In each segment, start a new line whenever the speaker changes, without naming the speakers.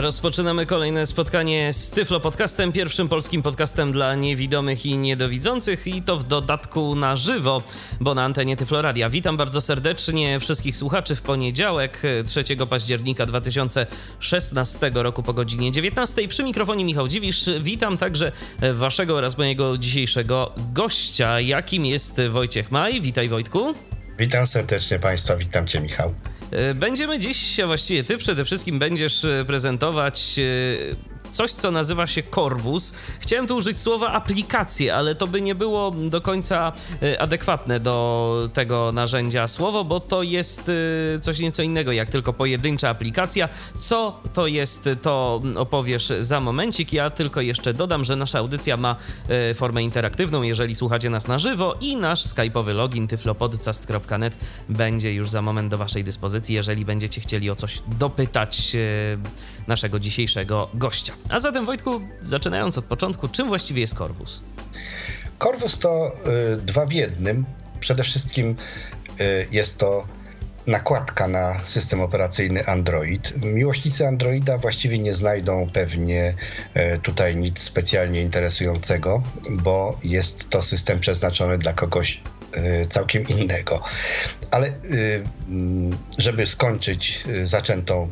Rozpoczynamy kolejne spotkanie z Tyflo Podcastem, pierwszym polskim podcastem dla niewidomych i niedowidzących i to w dodatku na żywo, bo na antenie Tyflo Radia. Witam bardzo serdecznie wszystkich słuchaczy w poniedziałek 3 października 2016 roku po godzinie 19. Przy mikrofonie Michał Dziwisz. Witam także waszego oraz mojego dzisiejszego gościa, jakim jest Wojciech Maj. Witaj Wojtku.
Witam serdecznie Państwa, witam Cię Michał.
E, będziemy dziś, a właściwie ty przede wszystkim będziesz e, prezentować e, coś, co nazywa się Corvus. Chciałem tu użyć słowa aplikacje, ale to by nie było do końca y, adekwatne do tego narzędzia słowo, bo to jest y, coś nieco innego jak tylko pojedyncza aplikacja. Co to jest, to opowiesz za momencik. Ja tylko jeszcze dodam, że nasza audycja ma y, formę interaktywną, jeżeli słuchacie nas na żywo i nasz skype'owy login tyflopodcast.net będzie już za moment do waszej dyspozycji, jeżeli będziecie chcieli o coś dopytać naszego dzisiejszego gościa. A zatem Wojtku, zaczynając od początku, czym właściwie jest Corvus?
Corvus to y, dwa w jednym. Przede wszystkim y, jest to nakładka na system operacyjny Android. Miłośnicy Androida właściwie nie znajdą pewnie y, tutaj nic specjalnie interesującego, bo jest to system przeznaczony dla kogoś y, całkiem innego. Ale y, żeby skończyć zaczętą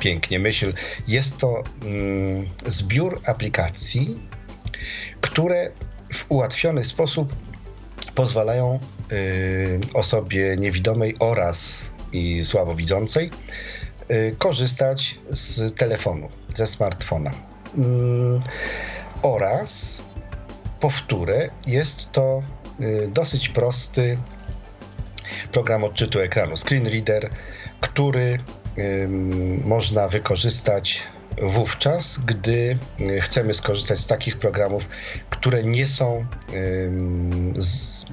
pięknie myśl. Jest to mm, zbiór aplikacji, które w ułatwiony sposób pozwalają y, osobie niewidomej oraz i słabowidzącej y, korzystać z telefonu, ze smartfona. Y, oraz powtórę jest to y, dosyć prosty program odczytu ekranu, screen reader, który można wykorzystać wówczas, gdy chcemy skorzystać z takich programów, które nie są,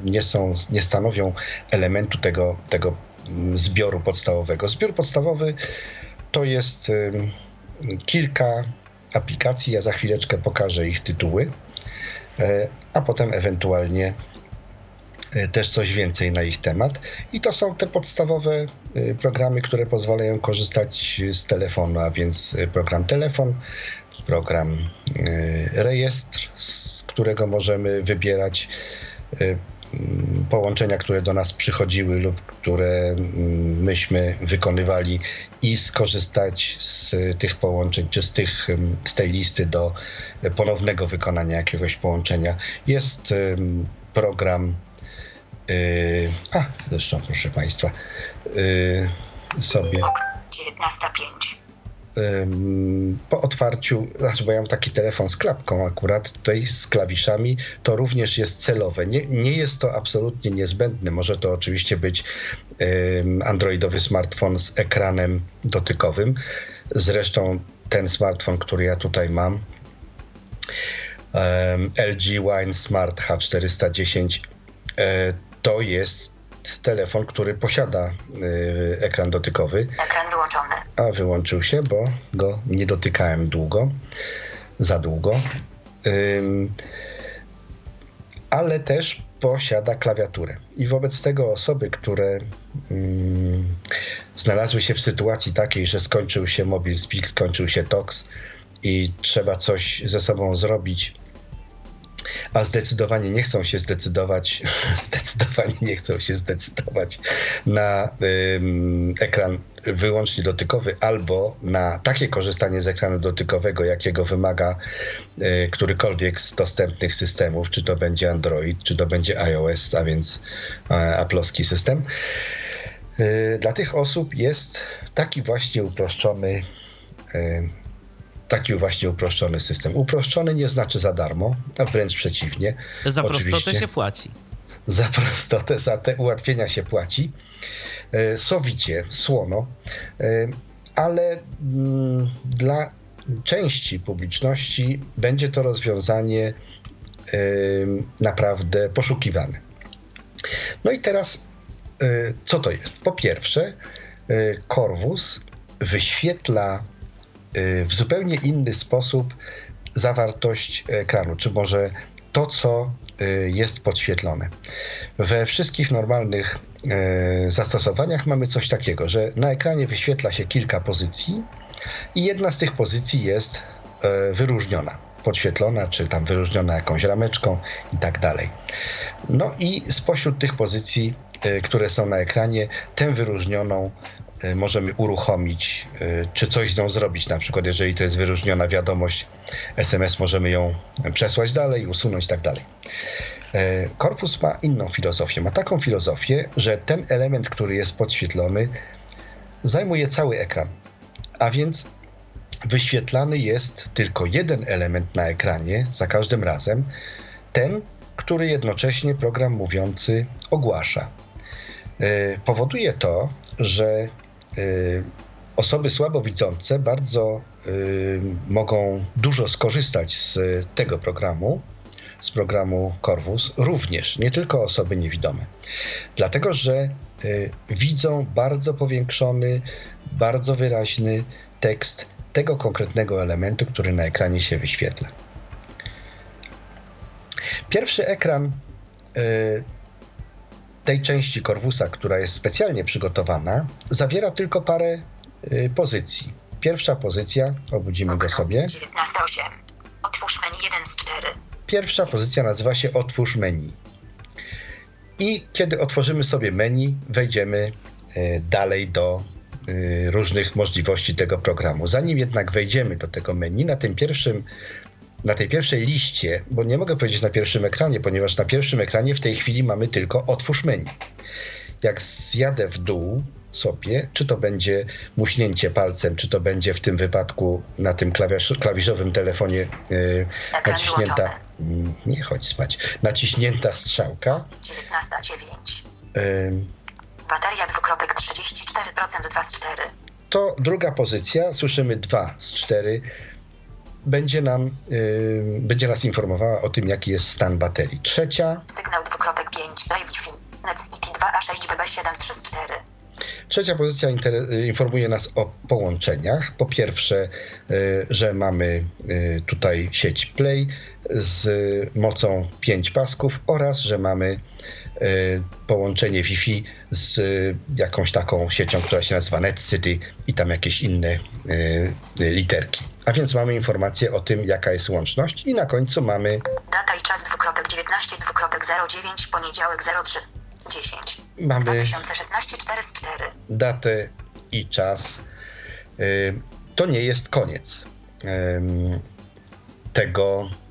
nie są, nie stanowią elementu tego, tego zbioru podstawowego. Zbiór podstawowy to jest kilka aplikacji, ja za chwileczkę pokażę ich tytuły, e, a potem ewentualnie też coś więcej na ich temat. I to są te podstawowe e, programy, które pozwalają korzystać z telefonu, a więc e, program telefon, program rejestr, z którego możemy wybierać połączenia, które do nas przychodziły lub które myśmy wykonywali i skorzystać z tych połączeń, czy z, tych, z tej listy do ponownego wykonania jakiegoś połączenia. Jest program Yy, a, zresztą, proszę Państwa, yy, sobie. 19.05. Po otwarciu, znaczy, bo ja mam taki telefon z klapką akurat, tutaj z klawiszami, to również jest celowe. Nie, nie jest to absolutnie niezbędne. Może to oczywiście być androidowy smartfon z ekranem dotykowym. Zresztą ten smartfon, który ja tutaj mam, LG Wine Smart H410 to jest telefon, który posiada y, ekran dotykowy.
Ekran wyłączony.
A wyłączył się, bo go nie dotykałem długo, za długo. Ym, ale też posiada klawiaturę. I wobec tego osoby, które ym, znalazły się w sytuacji takiej, że skończył się Mobile Speak, skończył się TOX i trzeba coś ze sobą zrobić a zdecydowanie nie chcą się zdecydować, zdecydowanie nie chcą się zdecydować na ym, ekran wyłącznie dotykowy albo na takie korzystanie z ekranu dotykowego, jakiego wymaga y, którykolwiek z dostępnych systemów, czy to będzie Android, czy to będzie iOS, a więc y, aplowski system. Y, dla tych osób jest taki właśnie uproszczony y, taki właśnie uproszczony system. Uproszczony nie znaczy za darmo, a wręcz przeciwnie.
Za Oczywiście, prostotę się płaci.
Za prostotę, za te ułatwienia się płaci. E, sowicie, słono, e, ale mm, dla części publiczności będzie to rozwiązanie e, naprawdę poszukiwane. No i teraz, co to jest? Po pierwsze, Corvus wyświetla w zupełnie inny sposób zawartość ekranu, czy może to, co jest podświetlone. We wszystkich normalnych zastosowaniach mamy coś takiego, że na ekranie wyświetla się kilka pozycji i jedna z tych pozycji jest wyróżniona podświetlona, czy tam wyróżniona jakąś rameczką i tak dalej. No i spośród tych pozycji, e, które są na ekranie, tę wyróżnioną e, możemy uruchomić, e, czy coś z nią zrobić. Na przykład, jeżeli to jest wyróżniona wiadomość SMS, możemy ją przesłać dalej, usunąć i tak dalej. Korpus ma inną filozofię. Ma taką filozofię, że ten element, który jest podświetlony, zajmuje cały ekran. A więc wyświetlany jest tylko jeden element na ekranie za każdym razem, ten, który jednocześnie program mówiący ogłasza. Powoduje to, że osoby słabowidzące bardzo e, mogą dużo skorzystać z tego programu, z programu Corvus, również, nie tylko osoby niewidome. Dlatego, że widzą bardzo powiększony, bardzo wyraźny tekst tego konkretnego elementu, który na ekranie się wyświetla. Pierwszy ekran y, tej części korwusa, która jest specjalnie przygotowana, zawiera tylko parę y, pozycji. Pierwsza pozycja, obudzimy go sobie. 19.8. Otwórz menu 1 z 4. Pierwsza pozycja nazywa się Otwórz menu. I kiedy otworzymy sobie menu, wejdziemy y, dalej do Y, różnych możliwości tego programu. Zanim jednak wejdziemy do tego menu, na tym pierwszym na tej pierwszej liście, bo nie mogę powiedzieć na pierwszym ekranie, ponieważ na pierwszym ekranie w tej chwili mamy tylko otwórz menu. Jak zjadę w dół sobie, czy to będzie muśnięcie palcem, czy to będzie w tym wypadku na tym klawisz, klawiszowym telefonie yy, naciśnięta. Nie chodź spać. Naciśnięta strzałka. 19.9. Yy, Bateria dwukropek 34%, 2 z 4. To druga pozycja, słyszymy 2 z 4. Będzie nam, yy, będzie nas informowała o tym, jaki jest stan baterii. Trzecia. Sygnał dwukropek 5, Play Wi-Fi, NET 2A6 BB7 3 z 4. Trzecia pozycja y, informuje nas o połączeniach. Po pierwsze, y, że mamy y, tutaj sieć Play z mocą 5 pasków oraz, że mamy połączenie Wi-Fi z jakąś taką siecią, która się nazywa Net City i tam jakieś inne e, literki. A więc mamy informację o tym, jaka jest łączność i na końcu mamy... Data i czas dwukropek 19 dwukropek 09 poniedziałek 03 10 mamy 2016 4 z 4. Datę i czas. To nie jest koniec tego Y,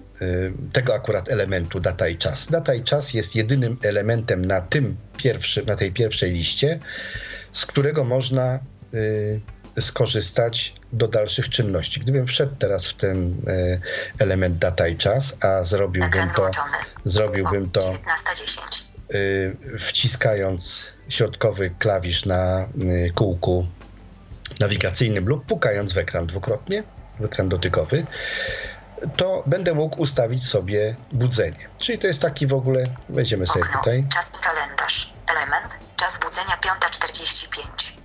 tego akurat elementu data i czas. Data i czas jest jedynym elementem na, tym pierwszy, na tej pierwszej liście, z którego można y, skorzystać do dalszych czynności. Gdybym wszedł teraz w ten y, element data i czas, a zrobiłbym to, zrobiłbym to wciskając środkowy klawisz na kółku nawigacyjnym lub pukając w ekran dwukrotnie, w ekran dotykowy, to będę mógł ustawić sobie budzenie. Czyli to jest taki w ogóle, wejdziemy sobie Okno, tutaj. Czas i kalendarz. Element, czas budzenia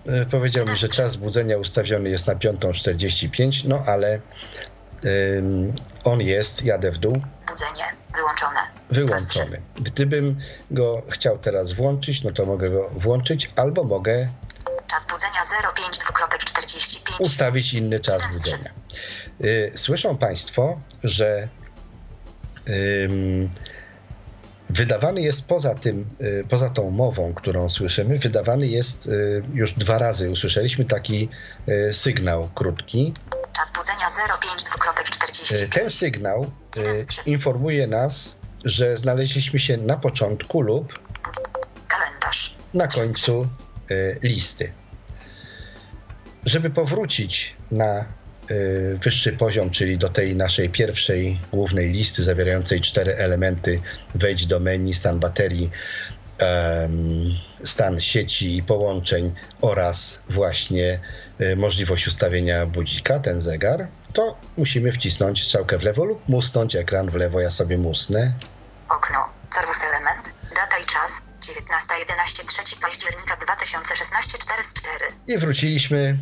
5.45. E, powiedział mi, że czas budzenia ustawiony jest na 5.45, no ale on jest, jadę w dół. Budzenie wyłączone. Wyłączony. Gdybym go chciał teraz włączyć, no to mogę go włączyć, albo mogę Czas budzenia 05.45. Ustawić inny czas budzenia. Y, słyszą Państwo, że wydawany jest poza tym, y, poza tą mową, którą słyszymy, wydawany jest y, już dwa razy. Usłyszeliśmy taki sygnał krótki. Czas budzenia 05.45. Ten sygnał informuje nas, że znaleźliśmy się na początku lub kalendarz na końcu listy. Żeby powrócić na wyższy poziom, czyli do tej naszej pierwszej głównej listy zawierającej cztery elementy, wejdź do menu, stan baterii, stan sieci i połączeń oraz właśnie y, możliwość ustawienia budzika, ten zegar, to musimy wcisnąć strzałkę w lewo lub musnąć ekran w lewo. Ja sobie musnę. Okno, serwus element, data i czas 19.11 3 października 2016 4 4. I wróciliśmy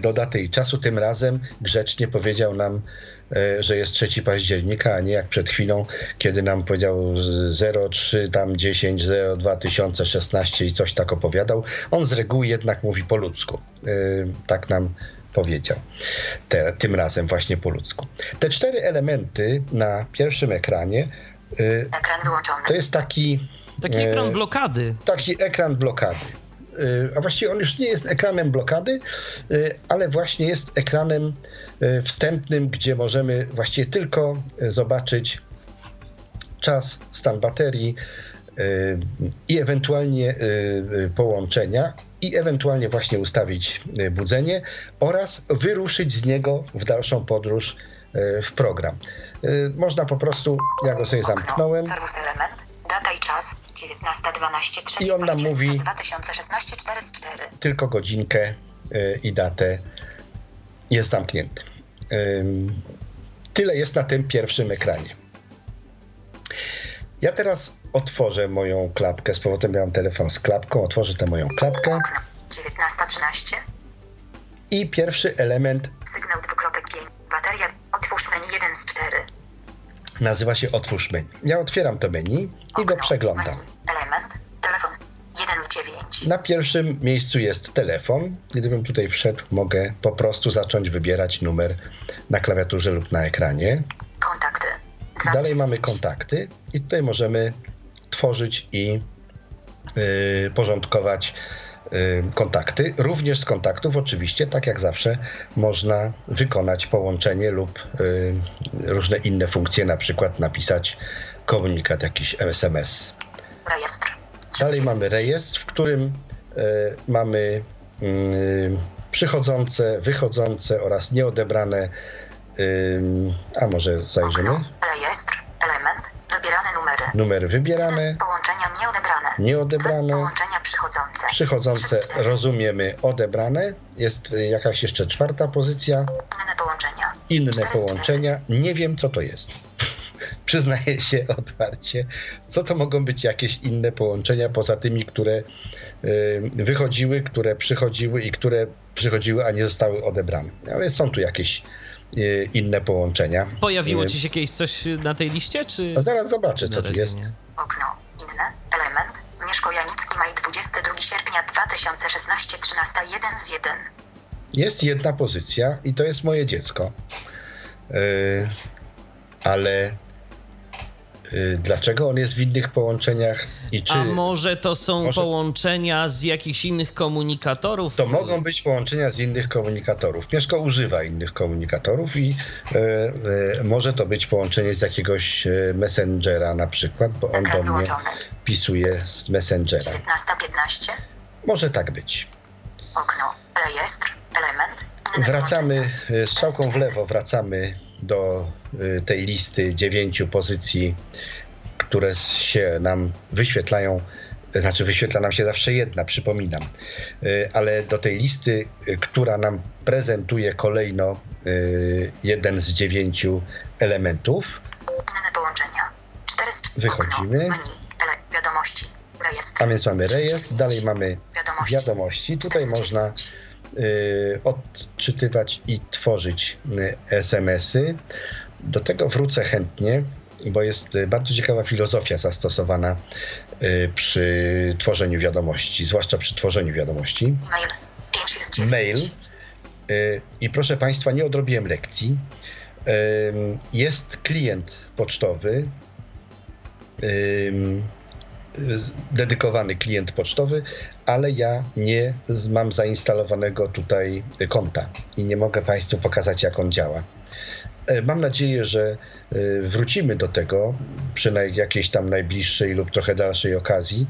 do daty i czasu. Tym razem grzecznie powiedział nam e, że jest 3 października, a nie jak przed chwilą, kiedy nam powiedział 03, tam 10, 0, 2016 i coś tak opowiadał. On z reguły jednak mówi po ludzku. E, tak nam powiedział. Te, tym razem właśnie po ludzku. Te cztery elementy na pierwszym ekranie
Ekran wyłączony.
to jest taki
Taki
E,
ekran blokady.
taki ekran blokady. Y, A właściwie on już nie jest ekranem blokady, y, ale właśnie jest ekranem y, wstępnym, gdzie możemy właściwie tylko zobaczyć czas, stan baterii i ewentualnie połączenia i ewentualnie właśnie ustawić budzenie oraz wyruszyć z niego w dalszą podróż w program. Można po prostu, ja go sobie zamknąłem,
element. Data i czas 19.12 3
I on nam mówi-
2016 4 z 4.
tylko godzinkę y, i datę jest zamknięty. Tyle jest na tym pierwszym ekranie. Ja teraz otworzę moją klapkę. Z powrotem miałem telefon z klapką. Otworzę tę moją klapkę
Okno 19.13.
i pierwszy element
Sygnał dwukropek G. Bateria. Otwórz menu 1 z 4.
nazywa się Otwórz menu. Ja otwieram to menu i go przeglądam.
Element. Telefon. 1 z 9.
Na pierwszym miejscu jest telefon. Gdybym tutaj wszedł, mogę po prostu zacząć wybierać numer na klawiaturze lub na ekranie.
Kontakty. 2 z
Dalej
9.
mamy kontakty i tutaj możemy tworzyć i y, porządkować kontakty. Również z kontaktów oczywiście, tak jak zawsze, można wykonać połączenie lub różne inne funkcje, na przykład napisać komunikat, jakiś SMS.
Rejestr. 3 z
Dalej
9.
mamy rejestr, w którym y, mamy przychodzące, wychodzące oraz nieodebrane, a może zajrzymy,
Okno. Rejestr. Element. Wybierane numery.
numery wybierane,
Połączenia nieodebrane.
Nieodebrane.
Połączenia przychodzące.
przychodzące
3 z 4.
rozumiemy odebrane. Jest y, jakaś jeszcze czwarta pozycja,
Inne połączenia.
inne
4 z 4.
połączenia. Nie wiem, co to jest. Przyznaję się otwarcie, co to mogą być jakieś inne połączenia poza tymi, które y, wychodziły, które przychodziły i które przychodziły, a nie zostały odebrane. Ale są tu jakieś inne połączenia.
Pojawiło
Y,
ci się kiedyś coś na tej liście, czy...
a Zaraz zobaczę, co tu jest.
nie?
Okno. Inne. Element. Mieszko Janicki, maj 22 sierpnia 2016, 13, 1 z 1.
Jest jedna pozycja i to jest moje dziecko. Yy, ale dlaczego on jest w innych połączeniach i czy
A może to są
Może-
połączenia z jakichś innych komunikatorów?
to mogą być połączenia z innych komunikatorów? Mieszko używa innych komunikatorów i yy, yy, może to być połączenie z jakiegoś yy, messengera na przykład, bo on do mnie
wyłączony.
pisuje z messengera.
19.15.
Może tak być.
Okno. Rejestr. Element.
Wracamy y, strzałką w lewo, wracamy do y, tej listy dziewięciu pozycji, które się nam wyświetlają. Znaczy, wyświetla nam się zawsze jedna, przypominam, Y, ale do tej listy, y, która nam prezentuje kolejno y, jeden z dziewięciu elementów,
połączenia. 4 z
Wychodzimy.
Wiadomości. Rejestr.
a więc mamy rejestr, dalej mamy
Wiadomości.
wiadomości. Tutaj można y, odczytywać i tworzyć y, SMS-y. Do tego wrócę chętnie, bo jest y, bardzo ciekawa filozofia zastosowana y, przy tworzeniu wiadomości, zwłaszcza przy tworzeniu wiadomości.
E-mail. 5 z 9.
Mail. Y, I proszę Państwa, nie odrobiłem lekcji. Jest klient pocztowy, dedykowany klient pocztowy, ale ja nie mam zainstalowanego tutaj konta i nie mogę Państwu pokazać, jak on działa. E, Mam nadzieję, że y, wrócimy do tego przy jakiejś tam najbliższej lub trochę dalszej okazji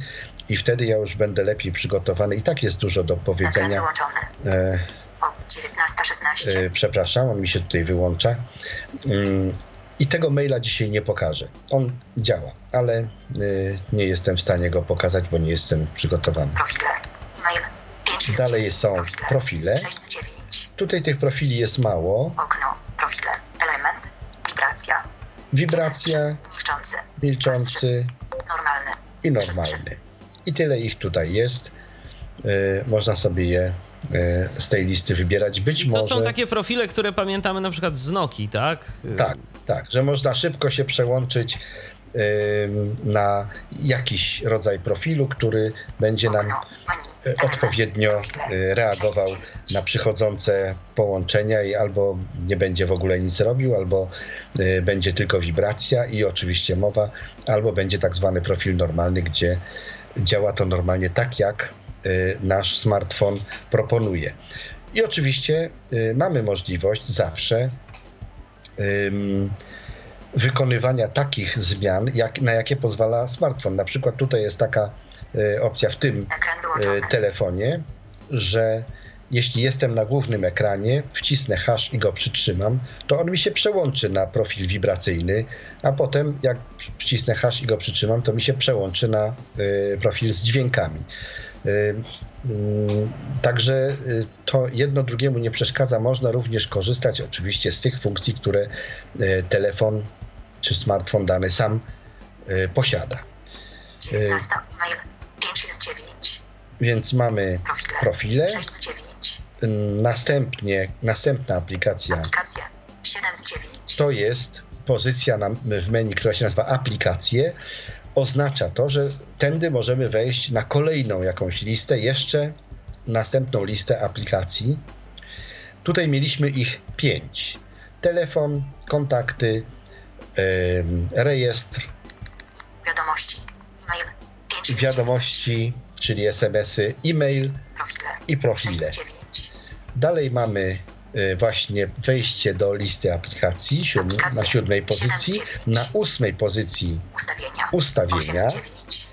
i wtedy ja już będę lepiej przygotowany. I tak jest dużo do powiedzenia. E,
O 19.16.
e, przepraszam, on mi się tutaj wyłącza. Mm, I tego maila dzisiaj nie pokażę. On działa, ale e, nie jestem w stanie go pokazać, bo nie jestem przygotowany.
Profile. E-mail. 5 z
Dalej
9.
są profile.
6 z 9.
Tutaj tych profili jest mało.
Okno. Profile. Wibracja.
Wibracja,
Milczący.
milczący
Normalny.
i normalny. I tyle ich tutaj jest. E, Można sobie je e, z tej listy wybierać. Być
to
może.
są takie profile, które pamiętamy na przykład z Noki, tak?
Tak, tak, że można szybko się przełączyć na jakiś rodzaj profilu, który będzie nam
element,
odpowiednio e, reagował
6 z 9.
na przychodzące połączenia i albo nie będzie w ogóle nic robił, albo e, będzie tylko wibracja i oczywiście mowa, albo będzie tak zwany profil normalny, gdzie działa to normalnie tak, jak nasz smartfon proponuje. I oczywiście mamy możliwość zawsze wykonywania takich zmian, jak, na jakie pozwala smartfon. Na przykład tutaj jest taka e, opcja w tym e,
wyłączony.
telefonie, że jeśli jestem na głównym ekranie, wcisnę hash i go przytrzymam, to on mi się przełączy na profil wibracyjny, a potem jak wcisnę hash i go przytrzymam, to mi się przełączy na e, profil z dźwiękami. E, mm, Także y, to jedno drugiemu nie przeszkadza. Można również korzystać oczywiście z tych funkcji, które y, telefon czy smartfon dany sam y, posiada.
19 e-mail 5 z 9.
Więc mamy
Profile,
profile,
6 z 9.
y, następnie następna aplikacja
Aplikacja 7 z 9.
to jest pozycja na, w menu, która się nazywa aplikacje. Oznacza to, że tędy możemy wejść na kolejną jakąś listę, jeszcze następną listę aplikacji. Tutaj mieliśmy ich pięć. Telefon, kontakty, rejestr,
Wiadomości. E-mail 5 z
wiadomości, czyli SMS-y, e-mail
9. Profile
i
6
profile.
z 9.
Dalej mamy y, właśnie wejście do listy aplikacji siódm, na siódmej pozycji, na ósmej pozycji
Ustawienia.
ustawienia.
8 z 9.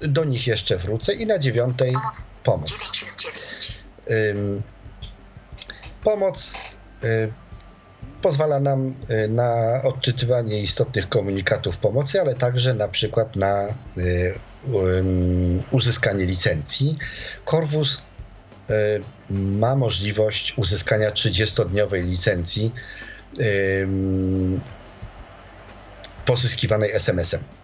Do nich jeszcze wrócę i na dziewiątej
Pomoc
pomoc.
9 z 9.
Ym, pomoc y, pozwala nam y, na odczytywanie istotnych komunikatów pomocy, ale także na przykład na y, ym, uzyskanie licencji. Corvus y, ma możliwość uzyskania 30-dniowej licencji pozyskiwanej SMS-em.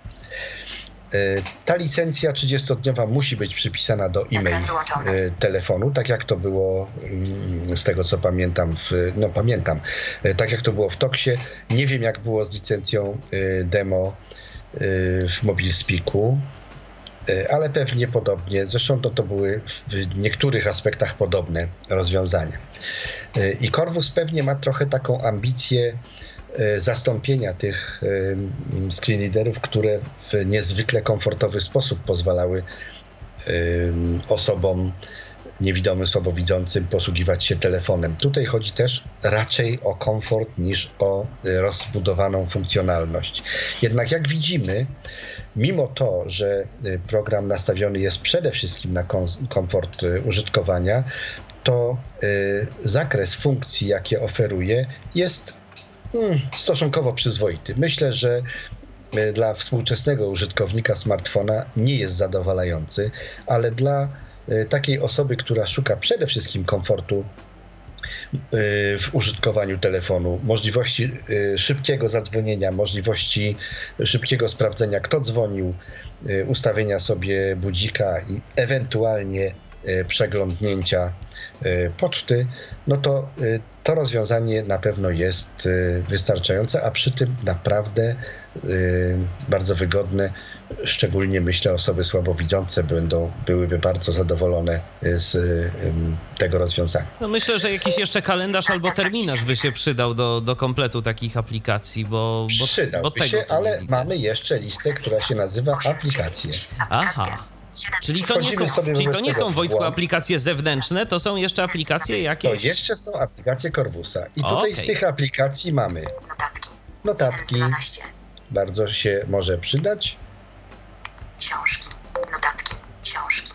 Y, Ta licencja 30-dniowa musi być przypisana do e-mail y, telefonu, tak jak to było mm, z tego co pamiętam, w, no pamiętam, y, tak jak to było w Toksie. Nie wiem jak było z licencją demo w MobileSpeaku, ale pewnie podobnie. Zresztą to, to były w niektórych aspektach podobne rozwiązania. I Corvus pewnie ma trochę taką ambicję zastąpienia tych y, screen readerów, które w niezwykle komfortowy sposób pozwalały y, osobom niewidomym, słabowidzącym posługiwać się telefonem. Tutaj chodzi też raczej o komfort niż o rozbudowaną funkcjonalność. Jednak jak widzimy, mimo to, że program nastawiony jest przede wszystkim na kom- komfort użytkowania, to zakres funkcji, jakie oferuje, jest mm, stosunkowo przyzwoity. Myślę, że y, dla współczesnego użytkownika smartfona nie jest zadowalający, ale dla y, takiej osoby, która szuka przede wszystkim komfortu y, w użytkowaniu telefonu, możliwości szybkiego zadzwonienia, możliwości szybkiego sprawdzenia, kto dzwonił, ustawienia sobie budzika i ewentualnie przeglądnięcia y, poczty, no to y, to rozwiązanie na pewno jest wystarczające, a przy tym naprawdę bardzo wygodne. Szczególnie myślę, osoby słabowidzące będą, byłyby bardzo zadowolone z tego rozwiązania.
No myślę, że jakiś jeszcze kalendarz albo terminarz by się przydał do, do kompletu takich aplikacji, bo, bo, bo tego
się, ale
widzę.
mamy jeszcze listę, która się nazywa aplikacje.
Aha. Czyli to nie są, czyli to nie są Wojtku
błąd.
aplikacje zewnętrzne, to są jeszcze aplikacje
To
jakieś.
jeszcze są aplikacje Corvusa. I tutaj z
Okej.
tych aplikacji mamy
Notatki. 1 z
notatki,
12.
bardzo się może przydać,
Książki. Notatki. Książki.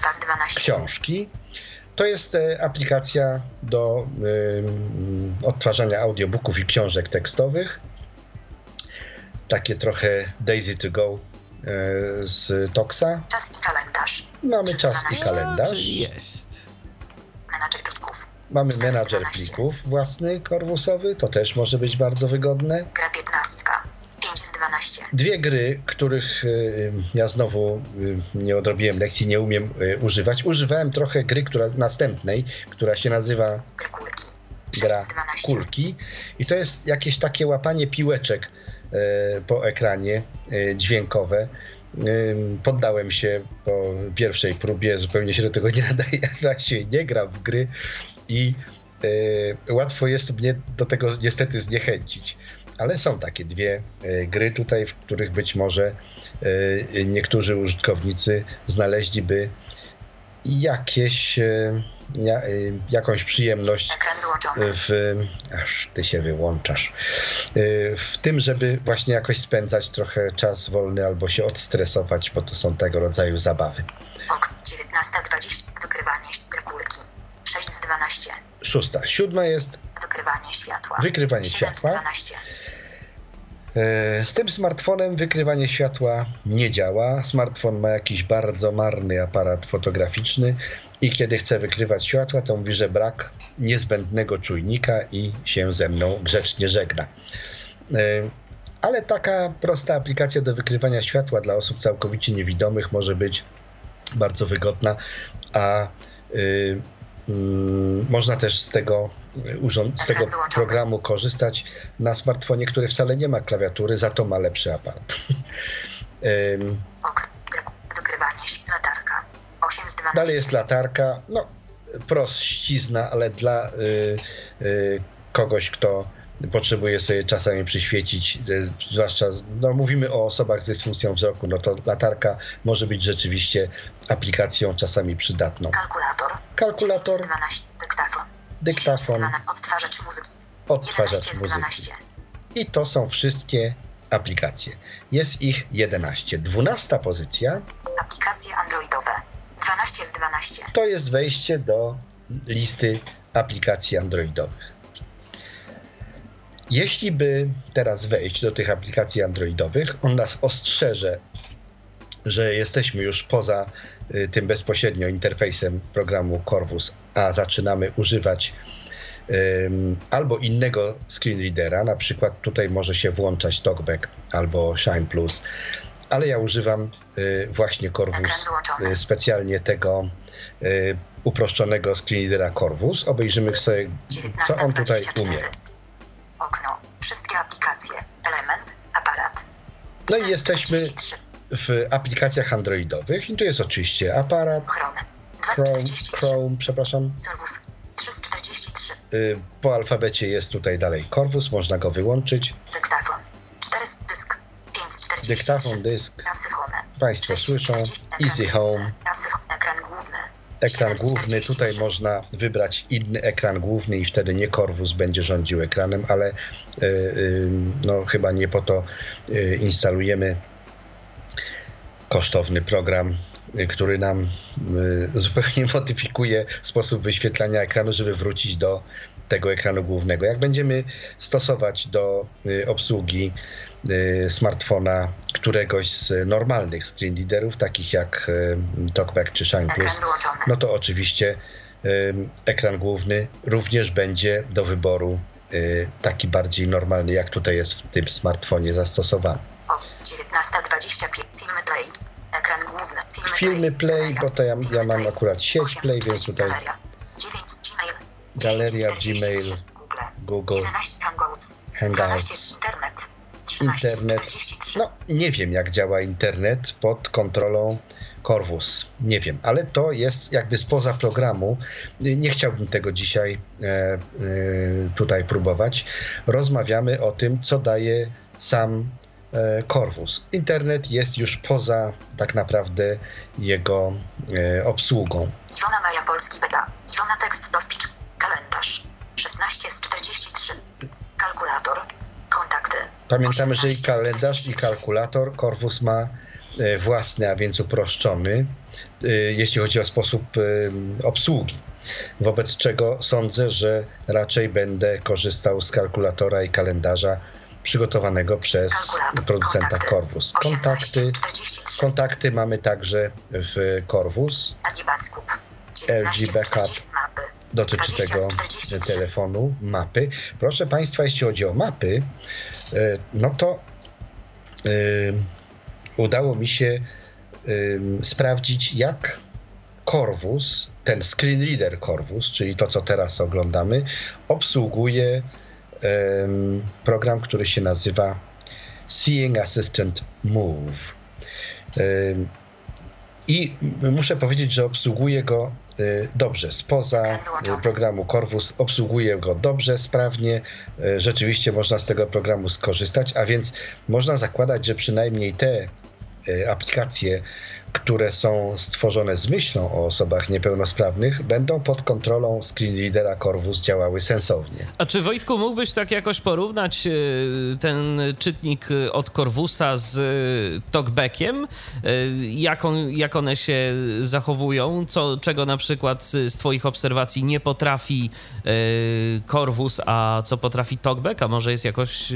2 z 12.
książki. To jest e, aplikacja do ym, odtwarzania audiobooków i książek tekstowych. Takie trochę Daisy to go z Toxa.
Czas i kalendarz.
Mamy czas i
12.
kalendarz.
Jest.
Menadżer plików.
Mamy
4 z
menadżer
12.
plików własny, korwusowy. To też może być bardzo wygodne.
Gra 15. 5 z 12.
dwie gry, których y, ja znowu y, nie odrobiłem lekcji, nie umiem y, używać. Używałem trochę gry która, następnej, która się nazywa
Gry kulki.
gra
6 z 12.
kulki i to jest jakieś takie łapanie piłeczek e, po ekranie e, dźwiękowe. Ym, Poddałem się po pierwszej próbie, zupełnie się do tego nie nadaje, ja się nie gram w gry i e, łatwo jest mnie do tego niestety zniechęcić. Ale są takie dwie e, gry tutaj, w których być może e, niektórzy użytkownicy znaleźliby jakieś, e, ja, e, jakąś przyjemność w, aż ty się wyłączasz, y, w tym, żeby właśnie jakoś spędzać trochę czas wolny albo się odstresować, bo to są tego rodzaju zabawy.
Ok. 19.20. Wykrywanie kulki. 6 z 12.
Szósta. Siódma jest
Wykrywanie światła.
Wykrywanie
7
światła.
z 12.
e, z tym smartfonem wykrywanie światła nie działa. Smartfon ma jakiś bardzo marny aparat fotograficzny i kiedy chce wykrywać światła, to mówi, że brak niezbędnego czujnika i się ze mną grzecznie żegna. E, Ale taka prosta aplikacja do wykrywania światła dla osób całkowicie niewidomych może być bardzo wygodna, a y, można też z tego, urząd- z tego programu korzystać na smartfonie, który wcale nie ma klawiatury, za to ma lepszy aparat.
Wykrywanie. Latarka. 8 z 12.
Dalej jest latarka, no prościzna, ale dla y, y, kogoś, kto potrzebuje sobie czasami przyświecić, y, zwłaszcza, no mówimy o osobach z dysfunkcją wzroku, no to latarka może być rzeczywiście aplikacją czasami przydatną.
Kalkulator.
Kalkulator,
9 z 12. Dyktafon.
dyktafon,
10 z 12. Odtwarzacz muzyki.
odtwarzacz
11 z
muzyki.
12.
I to są wszystkie aplikacje. Jest ich 11. Dwunasta pozycja
Aplikacje androidowe. 12 z 12.
to jest wejście do listy aplikacji androidowych. Jeśli by teraz wejść do tych aplikacji androidowych, on nas ostrzeże, że jesteśmy już poza y, tym bezpośrednio interfejsem programu Corvus, a zaczynamy używać albo innego screenreadera, na przykład tutaj może się włączać TalkBack albo Shine Plus, ale ja używam y, właśnie Corvus, y, specjalnie tego y, uproszczonego screenreadera Corvus. Obejrzymy sobie, co on tutaj
19.24.
umie.
Okno. Wszystkie aplikacje. Element. Aparat.
No i jesteśmy
43.
w aplikacjach androidowych i tu jest oczywiście aparat,
Chrome.
Chrome,
243.
Chrome przepraszam.
Serwus. 343.
Y, Po alfabecie jest tutaj dalej Corvus, można go wyłączyć.
Dyktafon. 4 dysk. 543.
Dyktafon, dysk,
Nasy home.
Państwo
6
słyszą.
40. Ekran
Easy. Home,
Nasy, ekran główny.
ekran
7
główny. Tutaj
43.
można wybrać inny ekran główny i wtedy nie Corvus będzie rządził ekranem, ale y, y, no, chyba nie po to y, instalujemy kosztowny program, który nam y, zupełnie modyfikuje sposób wyświetlania ekranu, żeby wrócić do tego ekranu głównego. Jak będziemy stosować do y, obsługi y, smartfona któregoś z normalnych screen readerów, takich jak y, TalkBack czy Shine Plus, no to oczywiście ekran główny również będzie do wyboru y, taki bardziej normalny, jak tutaj jest w tym smartfonie zastosowany.
O, 19.25. Filmy. Ekran główny. Filmy,
Filmy play, bo to ja, ja mam akurat sieć
8
play, więc tutaj
Galeria. 9 Gmail.
Galeria,
10
Gmail,
43 Google.
Google,
11 Hangouts.
Hangouts.
12 Internet. 13
Internet.
43.
No, nie wiem, jak działa internet pod kontrolą Corvus. Nie wiem, ale to jest jakby spoza programu. Nie chciałbym tego dzisiaj e, e, tutaj próbować. Rozmawiamy o tym, co daje sam Corvus. Internet jest już poza tak naprawdę jego e, obsługą.
Iwona Maja Polski Beta. Iwona tekst do speech. Kalendarz. 16 z 43. Kalkulator. Kontakty.
Pamiętamy, że i
18 z
kalendarz, i
43.
kalkulator Corvus ma e, własny, a więc uproszczony, e, jeśli chodzi o sposób e, obsługi. Wobec czego sądzę, że raczej będę korzystał z kalkulatora i kalendarza przygotowanego przez
Kalkulator.
producenta. Corvus.
18
Kontakty,
z 43.
kontakty mamy także w Corvus.
LG Backup.
LG
19 z
Backup.
40 Mapy.
dotyczy
20
tego
z 43.
telefonu, mapy. Proszę Państwa, jeśli chodzi o mapy, e, no to udało mi się sprawdzić, jak Corvus, ten screen reader Corvus, czyli to, co teraz oglądamy, obsługuje program, który się nazywa Seeing Assistant Move. I muszę powiedzieć, że obsługuje go y, dobrze. Spoza y, programu Corvus obsługuje go dobrze, sprawnie. Y, rzeczywiście można z tego programu skorzystać, a więc można zakładać, że przynajmniej te aplikacje które są stworzone z myślą o osobach niepełnosprawnych, będą pod kontrolą screenreadera Corvus działały sensownie.
A czy Wojtku mógłbyś tak jakoś porównać e, ten czytnik od Corvusa z e, talkbackiem? Jak, on, jak one się zachowują? Co, czego na przykład z Twoich obserwacji nie potrafi Corvus, a co potrafi talkback? A może jest jakoś,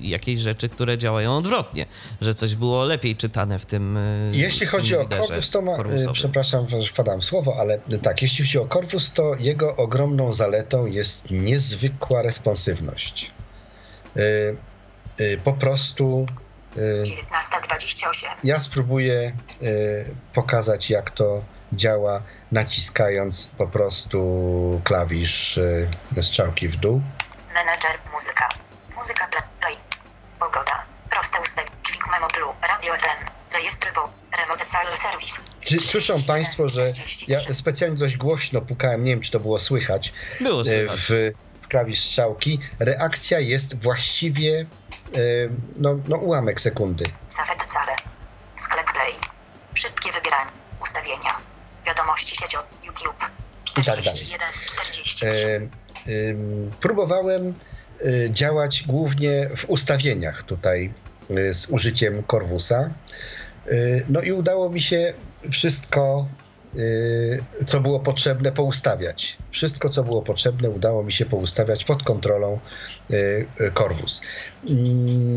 jakieś rzeczy, które działają odwrotnie, że coś było lepiej czytane w tym.
Jeśli chodzi o Corvus, to ma, e, przepraszam, że wpadam w słowo, ale tak, jeśli chodzi o Corvus, to jego ogromną zaletą jest niezwykła responsywność. Yy, yy, po prostu.
19.28.
Ja spróbuję pokazać, jak to działa, naciskając po prostu klawisz strzałki w dół.
Menedżer, muzyka. Muzyka play. Pogoda. Proste ustawienie. Quick Memo Blue. Radio FM. Rejestr po Remote Call Service.
Czy słyszą Państwo, że ja specjalnie dość głośno pukałem, nie wiem czy to było słychać,
było e, słychać.
W, w klawisz strzałki. Reakcja jest właściwie e, no, no ułamek sekundy.
Safet Care. Sklep Play. Szybkie wybieranie. Ustawienia. Wiadomości siecią. YouTube. 41 z 43. E, e,
próbowałem e, działać głównie w ustawieniach tutaj z użyciem Corvusa. Y, no i udało mi się wszystko, y, co było potrzebne, poustawiać. Wszystko, co było potrzebne, udało mi się poustawiać pod kontrolą y, Corvus.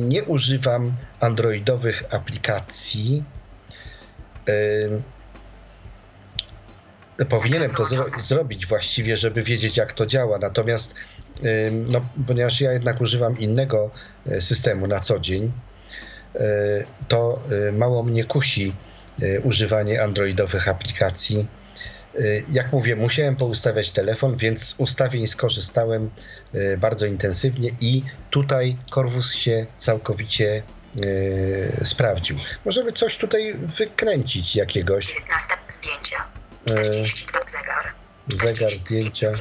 Nie używam androidowych aplikacji. Powinienem to zro zrobić właściwie, żeby wiedzieć, jak to działa. Natomiast, no, ponieważ ja jednak używam innego systemu na co dzień, to e, mało mnie kusi e, używanie androidowych aplikacji. Jak mówię, musiałem poustawiać telefon, więc z ustawień skorzystałem bardzo intensywnie i tutaj Corvus się całkowicie sprawdził. Możemy coś tutaj wykręcić jakiegoś.
19 zdjęcia. 42 zegar.
Zegar, zdjęcia.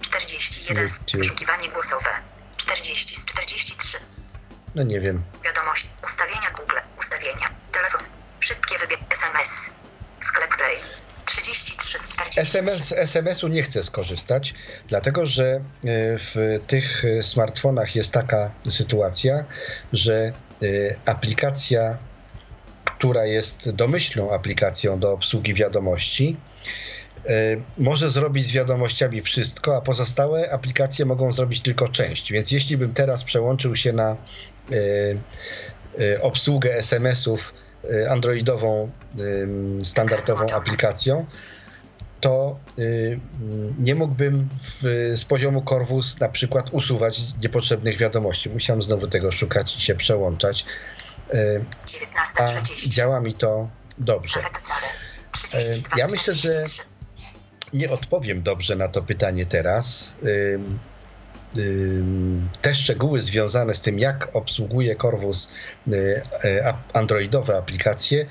41 wyszukiwanie głosowe. 40 z 43.
No nie wiem.
Wiadomość. Ustawienia Google. Ustawienia. Telefon. Szybkie wybieg. SMS. Sklep Play. 33 z 43.
SMS, SMS-u nie chcę skorzystać, dlatego że e, w tych smartfonach jest taka sytuacja, że e, aplikacja, która jest domyślną aplikacją do obsługi wiadomości, e, może zrobić z wiadomościami wszystko, a pozostałe aplikacje mogą zrobić tylko część. Więc jeśli bym teraz przełączył się na obsługę SMS-ów y, androidową, standardową aplikacją, to nie mógłbym z poziomu Corvus na przykład usuwać niepotrzebnych wiadomości. Musiałem znowu tego szukać i się przełączać. A działa mi to dobrze. Ja myślę, że nie odpowiem dobrze na to pytanie teraz te szczegóły związane z tym, jak obsługuje Corvus y, e, androidowe aplikacje,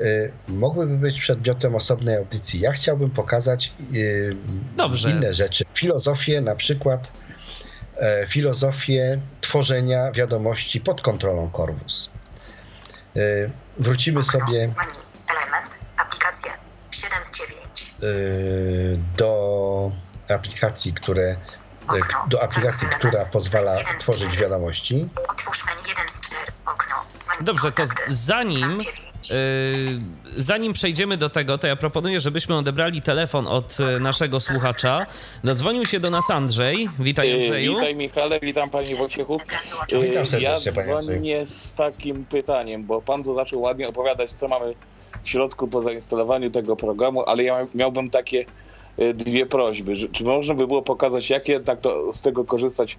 y, mogłyby być przedmiotem osobnej audycji. Ja chciałbym pokazać y, Dobrze. inne rzeczy. Filozofię, na przykład e, filozofię tworzenia wiadomości pod kontrolą Corvus. Wrócimy sobie.
Element, aplikacja 7 z
9. Do aplikacji, które okno. do aplikacji, która pozwala tworzyć wiadomości.
Otwórz menu 1 z 4, okno.
Dobrze, to zanim, yy, zanim przejdziemy do tego, to ja proponuję, żebyśmy odebrali telefon od e, naszego słuchacza. Dodzwonił się do nas Andrzej. Witaj e, Andrzeju.
Witaj Michale, witam Panie Wojciechu.
Witam serdecznie
Ja dzwonię z takim pytaniem, bo Pan tu zaczął ładnie opowiadać, co mamy w środku po zainstalowaniu tego programu, ale ja miałbym takie dwie prośby. Czy można by było pokazać, jak jednak to, z tego korzystać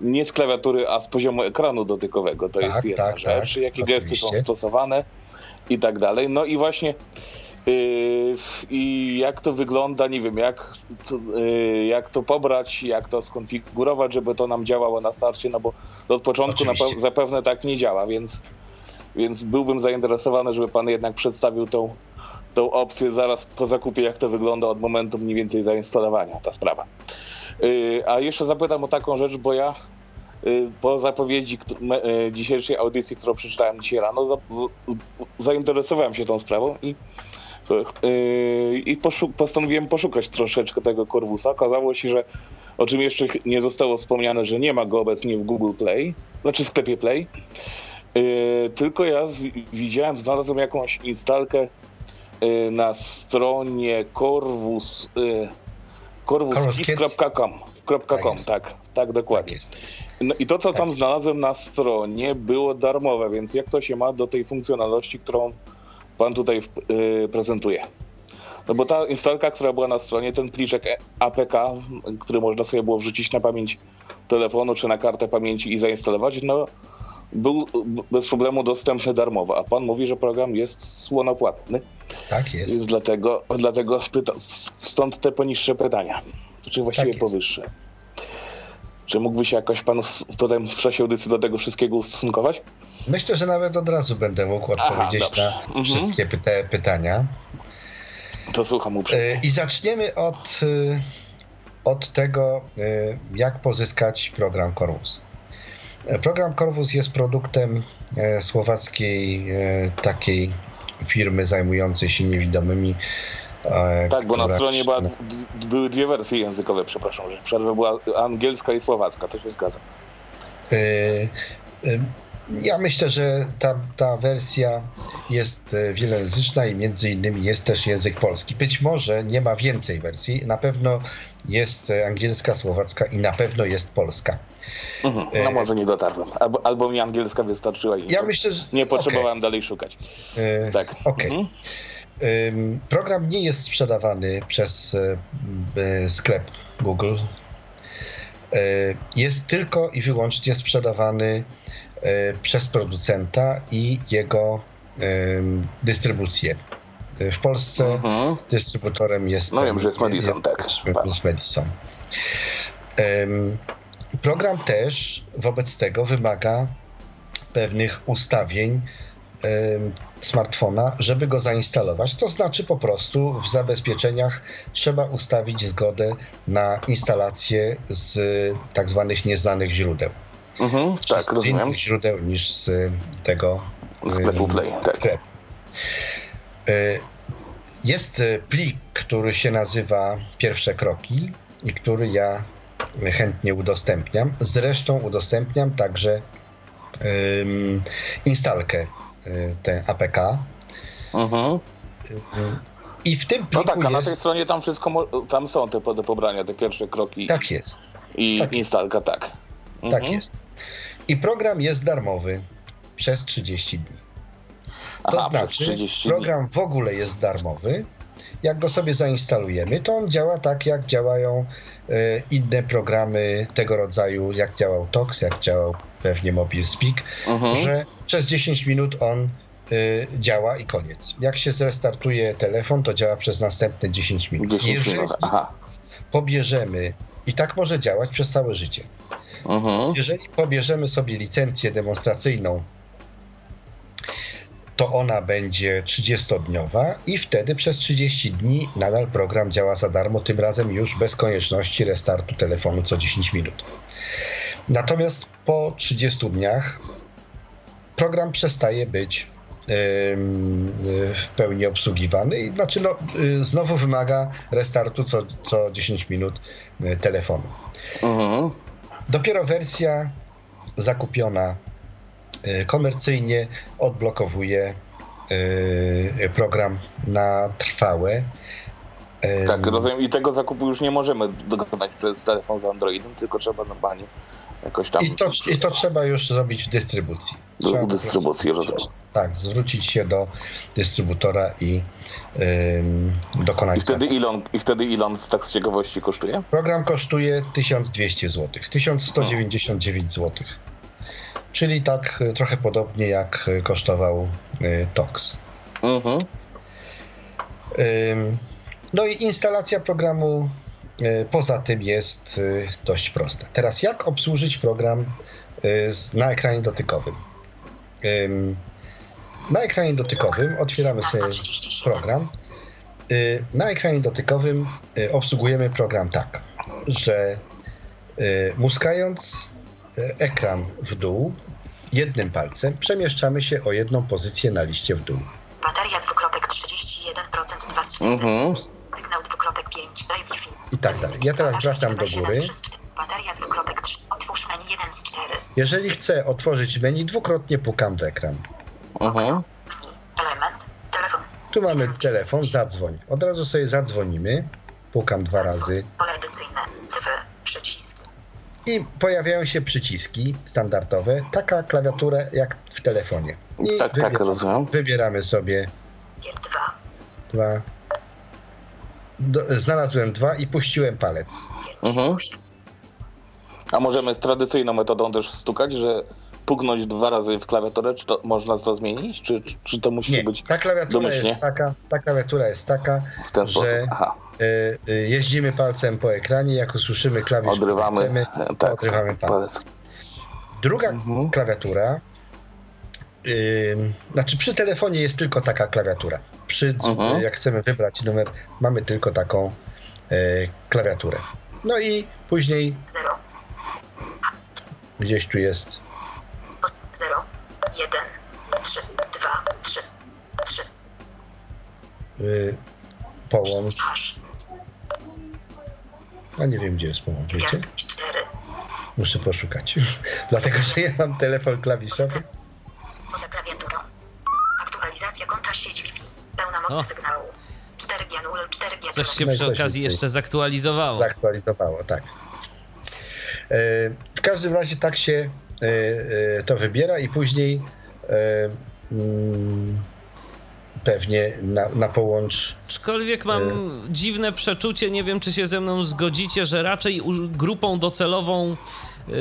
nie z klawiatury, a z poziomu ekranu dotykowego. To
Tak,
jest jedna
tak,
rzecz.
tak,
Jakie gesty są
oczywiście.
stosowane i tak dalej. No i właśnie yy, i jak to wygląda, nie wiem, jak, yy, jak to pobrać, jak to skonfigurować, żeby to nam działało na starcie, no bo od początku
Oczywiście.
zapewne tak nie działa, więc, więc byłbym zainteresowany, żeby pan jednak przedstawił tą, tą opcję zaraz po zakupie, jak to wygląda od momentu mniej więcej zainstalowania ta sprawa. Yy, A jeszcze zapytam o taką rzecz, bo ja yy, po zapowiedzi yy, dzisiejszej audycji, którą przeczytałem dzisiaj rano, zainteresowałem się tą sprawą i, i postanowiłem poszukać troszeczkę tego Corvusa. Okazało się, że o czym jeszcze nie zostało wspomniane, że nie ma go obecnie w Google Play, znaczy w sklepie Play. Tylko ja widziałem, znalazłem jakąś instalkę na stronie Corvus. Yy, corvuskit.com.
Tak
tak, tak,
Tak
dokładnie.
jest.
No i to, co
Tak.
tam znalazłem na stronie, było darmowe, więc jak to się ma do tej funkcjonalności, którą pan tutaj yy, prezentuje? No bo ta instalka, która była na stronie, ten pliczek E- APK, który można sobie było wrzucić na pamięć telefonu czy na kartę pamięci i zainstalować, no był bez problemu dostępny darmowo, a pan mówi, że program jest słonopłatny,
Tak jest.
więc dlatego, dlatego pyta, stąd te poniższe pytania, czy właściwie
Tak
powyższe. Czy mógłby się jakoś pan w, potem w czasie audycji do tego wszystkiego ustosunkować?
Myślę, że nawet od razu będę mógł
Aha,
odpowiedzieć
dobrze.
na
Mhm.
wszystkie te pytania.
To słucham uprzejmie.
E, I zaczniemy od, e, od tego, e, jak pozyskać program Corvus. Program Corvus jest produktem e, słowackiej e, takiej firmy zajmującej się niewidomymi. e,
Tak, bo na stronie była, były dwie wersje językowe, przepraszam, że przerwę była angielska i słowacka, to się zgadza.
Ja myślę, że ta, ta wersja jest wielojęzyczna i między innymi jest też język polski. Być może nie ma więcej wersji, na pewno jest angielska, słowacka i na pewno jest polska.
Mhm. No
E,
może nie dotarłem, albo, albo mi angielska wystarczyła i
Ja
nie,
myślę, że.
nie potrzebowałem dalej szukać.
E,
Tak.
Okej.
Mhm.
Program nie jest sprzedawany przez e, sklep Google. Jest tylko i wyłącznie sprzedawany przez producenta i jego dystrybucję. W Polsce
Mhm.
dystrybutorem jest.
No wiem, że jest Madison, tak.
Jest, jest Madison. Program też wobec tego wymaga pewnych ustawień em, smartfona, żeby go zainstalować. To znaczy po prostu w zabezpieczeniach trzeba ustawić zgodę na instalację z tak zwanych nieznanych źródeł.
Mhm. Tak,
z
rozumiem.
innych źródeł niż z tego
Sklepu Play, tak.
sklepu. Y, Jest y, plik, który się nazywa Pierwsze Kroki i który ja chętnie udostępniam. Zresztą udostępniam także ym, instalkę y, tę APK.
Mhm.
I w tym
No
pliku
tak, a na tej
jest...
stronie tam wszystko, mo- tam są te do pobrania, te pierwsze kroki
Tak jest,
i
tak jest.
instalka, tak.
tak
Mhm.
jest. I program jest darmowy przez 30 dni. To
Aha, przez
znaczy,
30
program w ogóle jest darmowy. Jak go sobie zainstalujemy, to on działa tak, jak działają inne programy tego rodzaju, jak działał Tox, jak działał pewnie MobileSpeak.
Mhm.
że przez 10 minut on e, działa i koniec. Jak się zrestartuje telefon, to działa przez następne 10 minut.
10
Jeżeli
minut, aha.
pobierzemy, i tak może działać przez całe życie,
Mhm.
jeżeli pobierzemy sobie licencję demonstracyjną, to ona będzie 30-dniowa i wtedy przez 30 dni nadal program działa za darmo, tym razem już bez konieczności restartu telefonu co 10 minut. Natomiast po 30 dniach program przestaje być w pełni obsługiwany i znaczy no, y, znowu wymaga restartu co, co 10 minut y, telefonu.
Mhm.
Dopiero wersja zakupiona komercyjnie odblokowuje y, program na trwałe.
Tak, rozumiem. I tego zakupu już nie możemy dokonać przez telefon z Androidem, tylko trzeba normalnie jakoś tam.
I to, I to trzeba już zrobić w dystrybucji. Trzeba
dystrybucji, rozumiem.
Tak, zwrócić się do dystrybutora i ym, dokonać
I wtedy,
zakupu.
ile on, I wtedy ile on z tak z ciekawości kosztuje?
Program kosztuje 1200 zł, 1199 zł. Czyli tak y, trochę podobnie jak y, kosztował y, TOX. No i instalacja programu poza tym jest dość prosta. Teraz jak obsłużyć program na ekranie dotykowym? Ym, Na ekranie dotykowym otwieramy sobie program. Y, Na ekranie dotykowym y, obsługujemy program tak, że y, muskając ekran w dół jednym palcem przemieszczamy się o jedną pozycję na liście w dół.
Bateria dwukropek 31% 2 z 4.
Mhm.
Sygnał dwukropek 5. Daj Wi-Fi.
I tak dalej. Ja teraz wracam do góry.
Bateria dwukropek 3. Otwórz menu 1 z 4.
Jeżeli chcę otworzyć menu, dwukrotnie pukam w ekran.
Mhm.
Element. Telefon.
Tu mamy telefon, zadzwoń. Od razu sobie zadzwonimy. Pukam dwa razy.
Przyciski.
I pojawiają się przyciski standardowe. Taka klawiatura jak w telefonie. I
Tak, tak, rozumiem.
wybieramy sobie
2.
dwa. Do, znalazłem dwa i puściłem palec.
Mhm. A możemy z tradycyjną metodą też stukać, że puknąć dwa razy w klawiaturę, czy to można to zmienić, czy, czy- to musi
Nie,
być
ta klawiatura
domyślnie?
jest taka, ta klawiatura jest taka,
w ten sposób?
że
Aha.
Y, y, jeździmy palcem po ekranie, jak usłyszymy klawisz,
Odrywamy,
chcemy,
e, tak,
odrywamy
tak,
palec. Druga
Mhm.
klawiatura, ym, znaczy przy telefonie jest tylko taka klawiatura. Przy,
Mhm.
jak chcemy wybrać numer, mamy tylko taką e, klawiaturę. No i później
0.
gdzieś tu jest
0. 1. 3. 2. 3. 3.
y, połącz. A nie wiem gdzie jest wiecie?
Gwiazd 4.
Muszę poszukać. Dlatego, że ja mam telefon klawiszowy.
Poza klawiaturą. Aktualizacja konta sieć Wi-Fi. Pełna moc
O.
sygnału. 4G 0, 4G
Coś się
No
przy
coś
okazji jeszcze zaktualizowało.
Zaktualizowało, tak. E, W każdym razie tak się e, e, to wybiera i później mm, pewnie na, na połącz
Aczkolwiek mam
E.
dziwne przeczucie, nie wiem czy się ze mną zgodzicie, że raczej grupą docelową yy,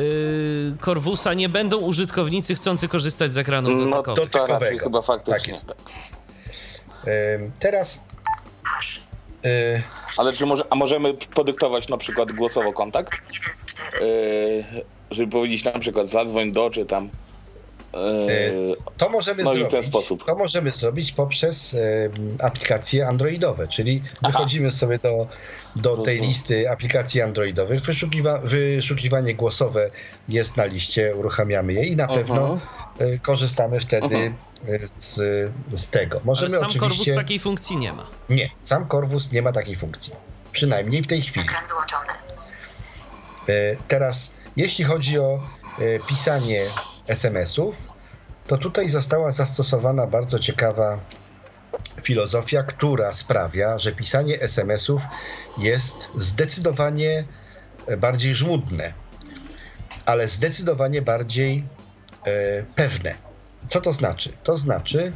Corvusa nie będą użytkownicy chcący korzystać z ekranów
No to, to raczej chyba faktycznie.
Tak jest.
tak.
e, Teraz e,
Ale czy może, a możemy podyktować na przykład głosowo kontakt?
1 z 4.
Yy, żeby powiedzieć na przykład zadzwoń do, czy tam... Yy,
to możemy
No i w
zrobić.
ten sposób.
To możemy zrobić poprzez e, aplikacje androidowe, czyli wychodzimy sobie do, do tej
Rozumiem.
listy aplikacji androidowych, wyszukiwa, wyszukiwanie głosowe jest na liście, uruchamiamy je i na
Mhm.
pewno e, korzystamy wtedy e, z, z tego.
Ale
Możemy
sam Corvus
oczywiście...
takiej funkcji nie ma.
Nie, sam Corvus nie ma takiej funkcji. Przynajmniej w tej chwili. E, Teraz, jeśli chodzi o e, pisanie SMS-ów, to tutaj została zastosowana bardzo ciekawa filozofia, która sprawia, że pisanie SMS-ów jest zdecydowanie bardziej żmudne, ale zdecydowanie bardziej e, pewne. Co to znaczy? To znaczy,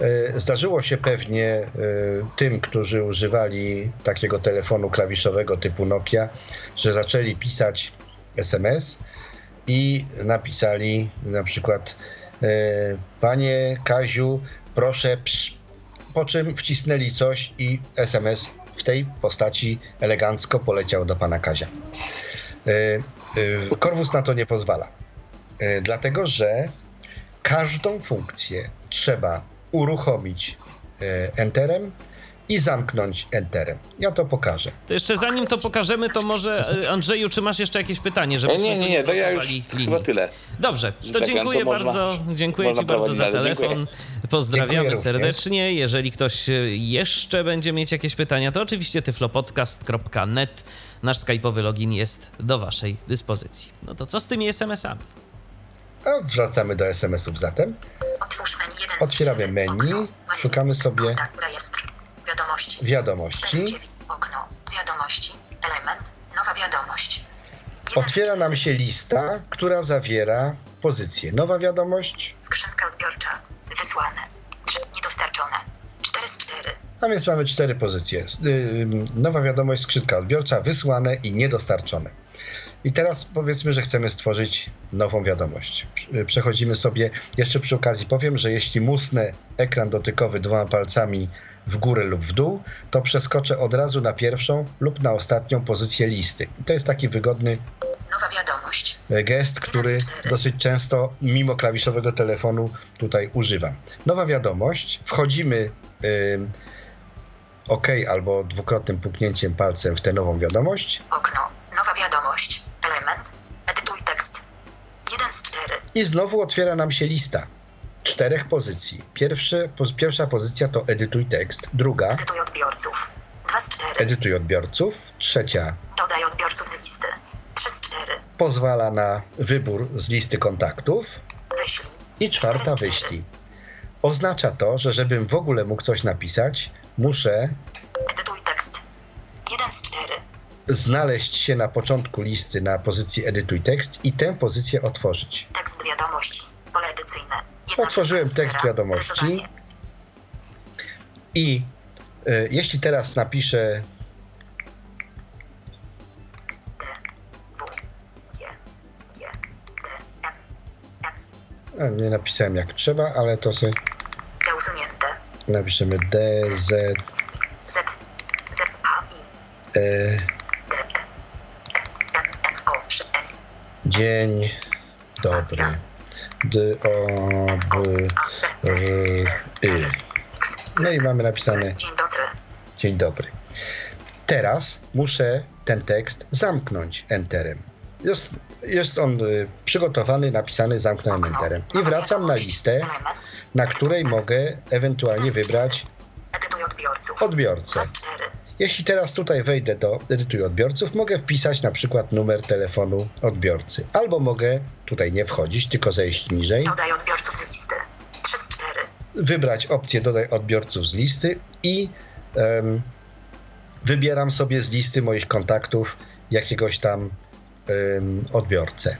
e, zdarzyło się pewnie e, tym, którzy używali takiego telefonu klawiszowego typu Nokia, że zaczęli pisać SMS i napisali na przykład e, Panie Kaziu, proszę psz, po czym wcisnęli coś i SMS w tej postaci elegancko poleciał do pana Kazia. E, e, Korwus na to nie pozwala, dlatego że każdą funkcję trzeba uruchomić Enterem i zamknąć Enterem. Ja to pokażę.
To jeszcze zanim to pokażemy, to może e, Andrzeju, czy masz jeszcze jakieś pytanie?
Nie,
żebyśmy
nie, nie, nie, to ja już
blokowali
chyba
linii?
tyle.
Dobrze, to
tak
dziękuję
to można-
bardzo. Dziękuję
można
Ci bardzo za telefon. Pozdrawiamy
Dziękuję również.
serdecznie. Jeżeli ktoś e, jeszcze będzie mieć jakieś pytania, to oczywiście tyflopodcast.net. Nasz skype'owy login jest do Waszej dyspozycji. No to co z tymi SMS-ami?
A wracamy do SMS-ów zatem.
Otwórz menu 1 z
Otwieramy
4.
menu,
Okno. Menu.
szukamy sobie.
Wiadomości.
wiadomości.
49. Okno. Wiadomości. Element. Nowa wiadomość.
otwiera nam się lista, która zawiera pozycję. Nowa wiadomość.
Skrzynka odbiorcza. Wysłane. Niedostarczone. 4 z 4.
A więc mamy cztery pozycje. Y, nowa wiadomość, skrzynka odbiorcza, wysłane i niedostarczone. I teraz powiedzmy, że chcemy stworzyć nową wiadomość. Y, przechodzimy sobie, jeszcze przy okazji powiem, że jeśli musnę ekran dotykowy dwoma palcami w górę lub w dół, to przeskoczę od razu na pierwszą lub na ostatnią pozycję listy. I to jest taki wygodny e, gest, który dosyć często mimo klawiszowego telefonu tutaj używam. Nowa wiadomość, wchodzimy y, OK albo dwukrotnym puknięciem palcem w tę nową wiadomość
Okno. Nowa wiadomość. Element. Edytuj tekst. 1 z 4.
i znowu otwiera nam się lista czterech pozycji. Pierwsze, po, pierwsza pozycja to edytuj tekst, druga
Edytuj odbiorców. 2 z 4.
edytuj odbiorców, trzecia
Dodaj odbiorców z listy. 3 z 4.
pozwala na wybór z listy kontaktów
Wyślij.
i czwarta wyślij. Oznacza to, że żebym w ogóle mógł coś napisać, muszę
Edytuj tekst. 1 z 4.
znaleźć się na początku listy na pozycji edytuj tekst i tę pozycję otworzyć.
Tekst wiadomości. Pole edycyjne.
Otworzyłem tekst wiadomości. I y, jeśli teraz napiszę a, nie napisałem jak trzeba, ale to sobie napiszemy D, Z, E,
Z. Z. A. I. E. N.
dzień dobry. D, O, B. R. Y. No i mamy napisane
Dzień dobry.
Teraz muszę ten tekst zamknąć Enterem. Jest, jest on y, przygotowany, napisany, zamknąłem. Enterem. I wracam na listę, na której mogę ewentualnie wybrać odbiorcę.
2 z 4.
Jeśli teraz tutaj wejdę do edytuj odbiorców, mogę wpisać na przykład numer telefonu odbiorcy. Albo mogę tutaj nie wchodzić, tylko zejść niżej,
Dodaj odbiorców z listy. 3 z 4.
wybrać opcję dodaj odbiorców z listy i em, wybieram sobie z listy moich kontaktów jakiegoś tam em, odbiorcę.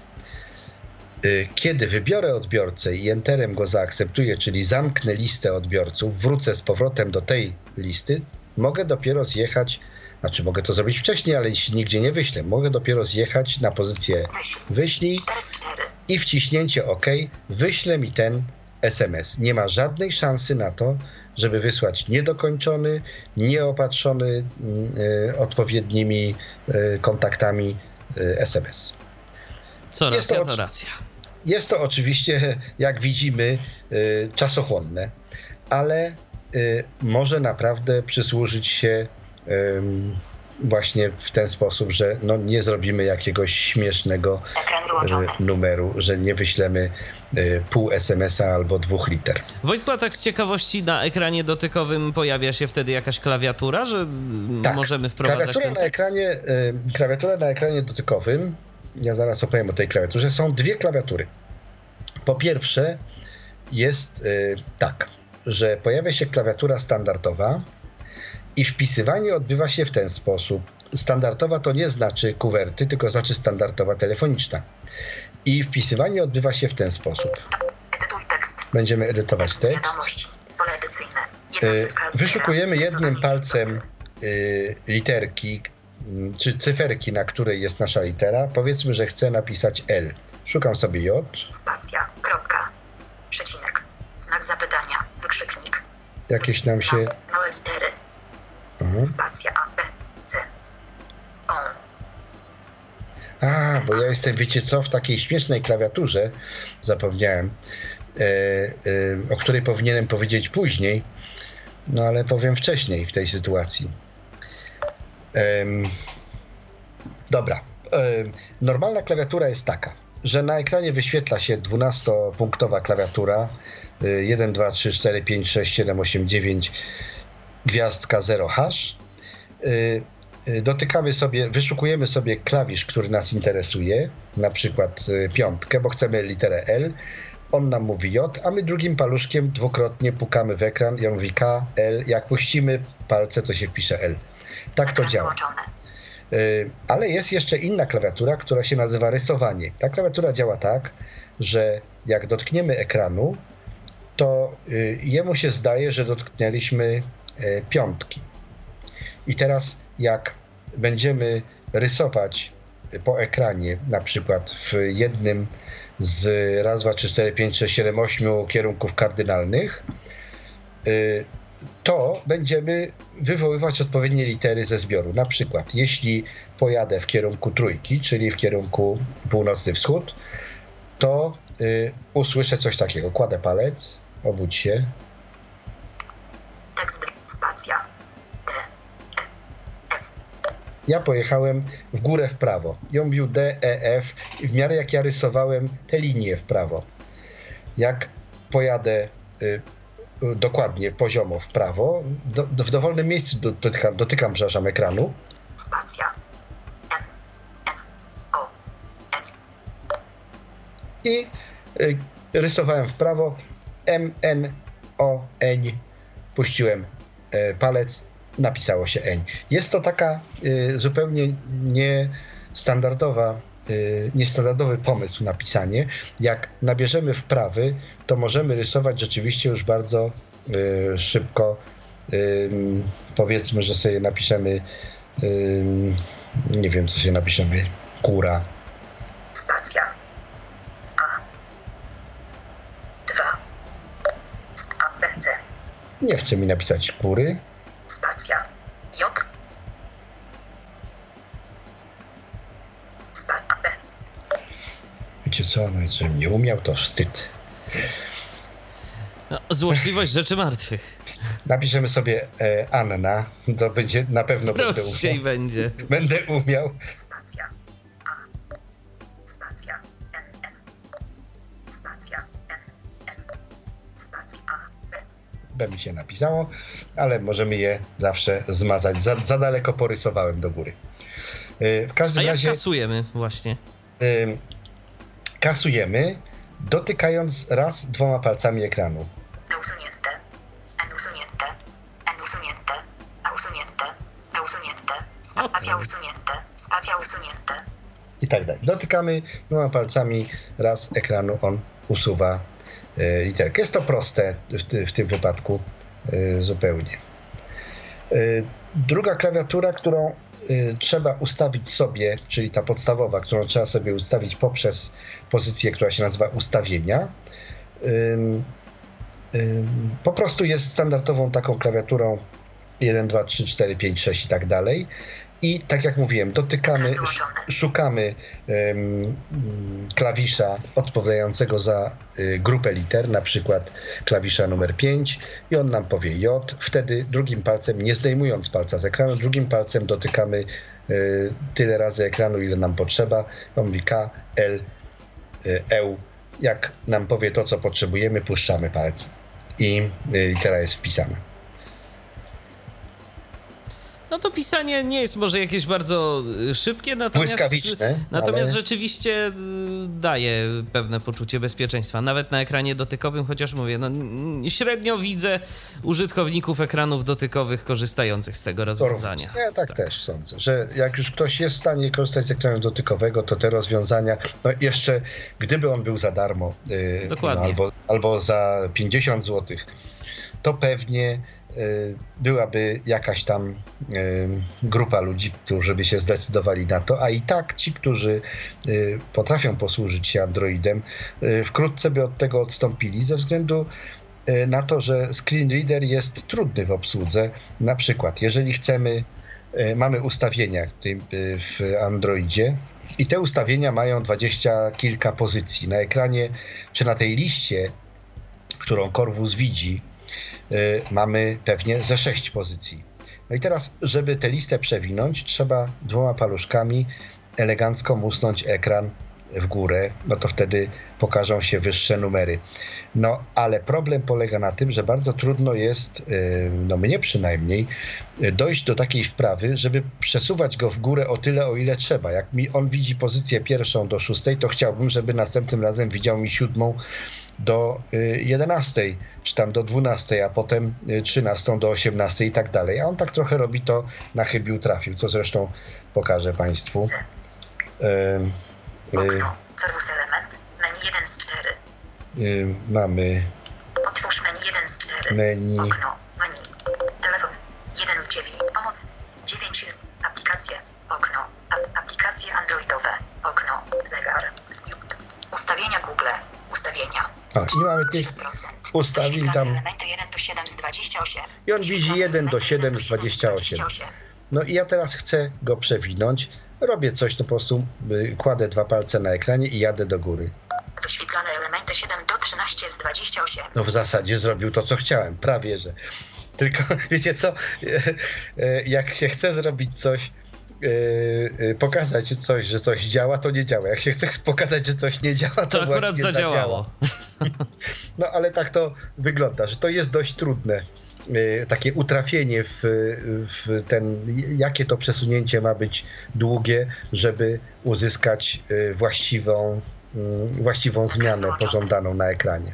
Y, Kiedy wybiorę odbiorcę i enterem go zaakceptuję, czyli zamknę listę odbiorców, wrócę z powrotem do tej listy, mogę dopiero zjechać, znaczy mogę to zrobić wcześniej, ale jeśli nigdzie nie wyślę, mogę dopiero zjechać na pozycję
Wyślij.
wyślij
4 z 4.
i wciśnięcie OK wyśle mi ten SMS. Nie ma żadnej szansy na to, żeby wysłać niedokończony, nieopatrzony mm, y, odpowiednimi y, kontaktami y, SMS.
Co
Jest to
racja, to racja.
Jest to oczywiście, jak widzimy, y, czasochłonne, ale może naprawdę przysłużyć się właśnie w ten sposób, że no, nie zrobimy jakiegoś śmiesznego y, numeru, że nie wyślemy y, pół SMS-a albo dwóch liter.
Wojtku, a tak z ciekawości na ekranie dotykowym pojawia się wtedy jakaś klawiatura, że
Tak.
możemy wprowadzać
Klawiatura na ekranie, y, klawiatura na ekranie dotykowym, ja zaraz opowiem o tej klawiaturze, są dwie klawiatury. Po pierwsze jest y, tak, że pojawia się klawiatura standardowa i wpisywanie odbywa się w ten sposób. Standardowa to nie znaczy kuwerty, tylko znaczy standardowa telefoniczna. I wpisywanie odbywa się w ten sposób.
Edytuj tekst.
Będziemy edytować tekst.
Wiadomość. Pole edycyjne.
Y, Wyszukujemy jednym palcem y, literki mm, czy cyferki, na której jest nasza litera. Powiedzmy, że chcę napisać L. Szukam sobie J.
Spacja. Kropka. Przecinek.
Jakieś nam się. Mhm.
Spacja. A. B. C. O.
A, bo ja jestem, wiecie co, w takiej śmiesznej klawiaturze, zapomniałem, e, e, o której powinienem powiedzieć później, no ale powiem wcześniej w tej sytuacji. Em, dobra. Normalna klawiatura jest taka, że na ekranie wyświetla się 12-punktowa klawiatura 1, 2, 3, 4, 5, 6, 7, 8, 9 gwiazdka 0 hash. Y, y, Dotykamy sobie, wyszukujemy sobie klawisz, który nas interesuje, na przykład y, piątkę, bo chcemy literę L. On nam mówi J, a my drugim paluszkiem dwukrotnie pukamy w ekran i on mówi K, L. Jak puścimy palce, to się wpisze L. Tak to działa. Ale jest jeszcze inna klawiatura, która się nazywa rysowanie. Ta klawiatura działa tak, że jak dotkniemy ekranu, to jemu się zdaje, że dotknęliśmy piątki. I teraz jak będziemy rysować po ekranie, na przykład w jednym z raz, dwa, trzy, cztery, pięć, sześć, siedem, ośmiu kierunków kardynalnych, y, to będziemy wywoływać odpowiednie litery ze zbioru. Na przykład, jeśli pojadę w kierunku trójki, czyli w kierunku północny wschód, to y, usłyszę coś takiego. Kładę palec, obudź się.
Tekst, spacja,
ja pojechałem w górę w prawo. On bił D, E, F i w miarę jak ja rysowałem te linie w prawo. Jak pojadę y, y, dokładnie, poziomo w prawo, do, do, w dowolnym miejscu dotykam, dotykam przepraszam, ekranu.
Spacja. N, N, O, N.
I y, rysowałem w prawo M, N, O, N. Puściłem y, palec napisało się eń. Jest to taka y, zupełnie niestandardowa, y, niestandardowy pomysł na pisanie. Jak nabierzemy wprawy, to możemy rysować rzeczywiście już bardzo szybko. powiedzmy, że sobie napiszemy, nie wiem, co się napiszemy, kura.
Stacja. A. Dwa. A będzie.
Nie chce mi napisać kury.
Spacja. J. Spacja. B.
Wiecie co, no żebym nie umiał, to wstyd.
No, złośliwość rzeczy martwych.
Napiszemy sobie e, Anna, to będzie na pewno będę umiał.
będzie.
Będę umiał.
Spacja. B.
Mi się napisało, ale możemy je zawsze zmazać. Za, za daleko porysowałem do góry.
Y, w każdym A jak razie. kasujemy właśnie?
kasujemy, dotykając raz dwoma palcami ekranu.
Usunięte. Usunięte. Usunięte. Usunięte. Usunięte. Spacja usunięte. Spacja usunięte.
I tak dalej. Dotykamy dwoma palcami raz ekranu, on usuwa y, literkę. Jest to proste w, w tym wypadku y, zupełnie. Y, druga klawiatura, którą y, trzeba ustawić sobie, czyli ta podstawowa, którą trzeba sobie ustawić poprzez pozycję, która się nazywa ustawienia, po prostu jest standardową taką klawiaturą 1, 2, 3, 4, 5, 6 i tak dalej. I tak jak mówiłem, dotykamy, szukamy um, klawisza odpowiadającego za y, grupę liter, na przykład klawisza numer 5 i on nam powie J. Wtedy drugim palcem, nie zdejmując palca z ekranu, drugim palcem dotykamy y, tyle razy ekranu, ile nam potrzeba. On mówi K, L, y, E. Jak nam powie to, co potrzebujemy, puszczamy palec i y, litera jest wpisana.
No to pisanie nie jest może jakieś bardzo y, szybkie, natomiast, natomiast ale... rzeczywiście y, daje pewne poczucie bezpieczeństwa. Nawet na ekranie dotykowym, chociaż mówię, no, średnio widzę użytkowników ekranów dotykowych korzystających z tego rozwiązania.
Ja tak, tak, też sądzę, że jak już ktoś jest w stanie korzystać z ekranu dotykowego, to te rozwiązania, no jeszcze gdyby on był za darmo, yy, no, albo, albo za 50 zł, to pewnie byłaby jakaś tam y, grupa ludzi, którzy by się zdecydowali na to, a i tak ci, którzy y, potrafią posłużyć się Androidem, wkrótce by od tego odstąpili ze względu na to, że screen reader jest trudny w obsłudze. Na przykład, jeżeli chcemy, mamy ustawienia w Androidzie i te ustawienia mają dwadzieścia kilka pozycji. Na ekranie czy na tej liście, którą Corvus widzi, Y, mamy pewnie ze sześć pozycji. No i teraz, żeby tę listę przewinąć, trzeba dwoma paluszkami elegancko musnąć ekran w górę, no to wtedy pokażą się wyższe numery. No ale problem polega na tym, że bardzo trudno jest, y, no mnie przynajmniej, dojść do takiej wprawy, żeby przesuwać go w górę o tyle, o ile trzeba. Jak mi on widzi pozycję pierwszą do szóstej, to chciałbym, żeby następnym razem widział mi siódmą do 11, czy tam do 12, a potem 13 do 18 i tak dalej. A on tak trochę robi to na chybił trafił, co zresztą pokażę Państwu.
Okno, serwus element, menu 1 z 4.
Mamy
Otwórz menu 1 z 4.
menu,
Okno, menu, telefon 1 z 9. Pomoc 9 jest aplikacje. Okno, ap- aplikacje androidowe. Okno, zegar. Ustawienia Google. Ustawienia.
A, i mamy tych
3%.
ustawień tam.
Elementy 1 do 7 z 28.
I on widzi 1 do 7 z 28. No i ja teraz chcę go przewinąć. Robię coś, to po prostu y, kładę dwa palce na ekranie i jadę do góry.
Wyświetlane elementy 7 do 13 z 28.
No w zasadzie zrobił to, co chciałem, prawie że. Tylko wiecie co, jak się chce zrobić coś, pokazać coś, że coś działa, to nie działa. Jak się chce pokazać, że coś nie działa, to,
To akurat zadziałało.
No ale tak to wygląda, że to jest dość trudne. e, Takie utrafienie w, w ten, jakie to przesunięcie ma być długie, żeby uzyskać e, właściwą, mm, właściwą zmianę pożądaną na ekranie.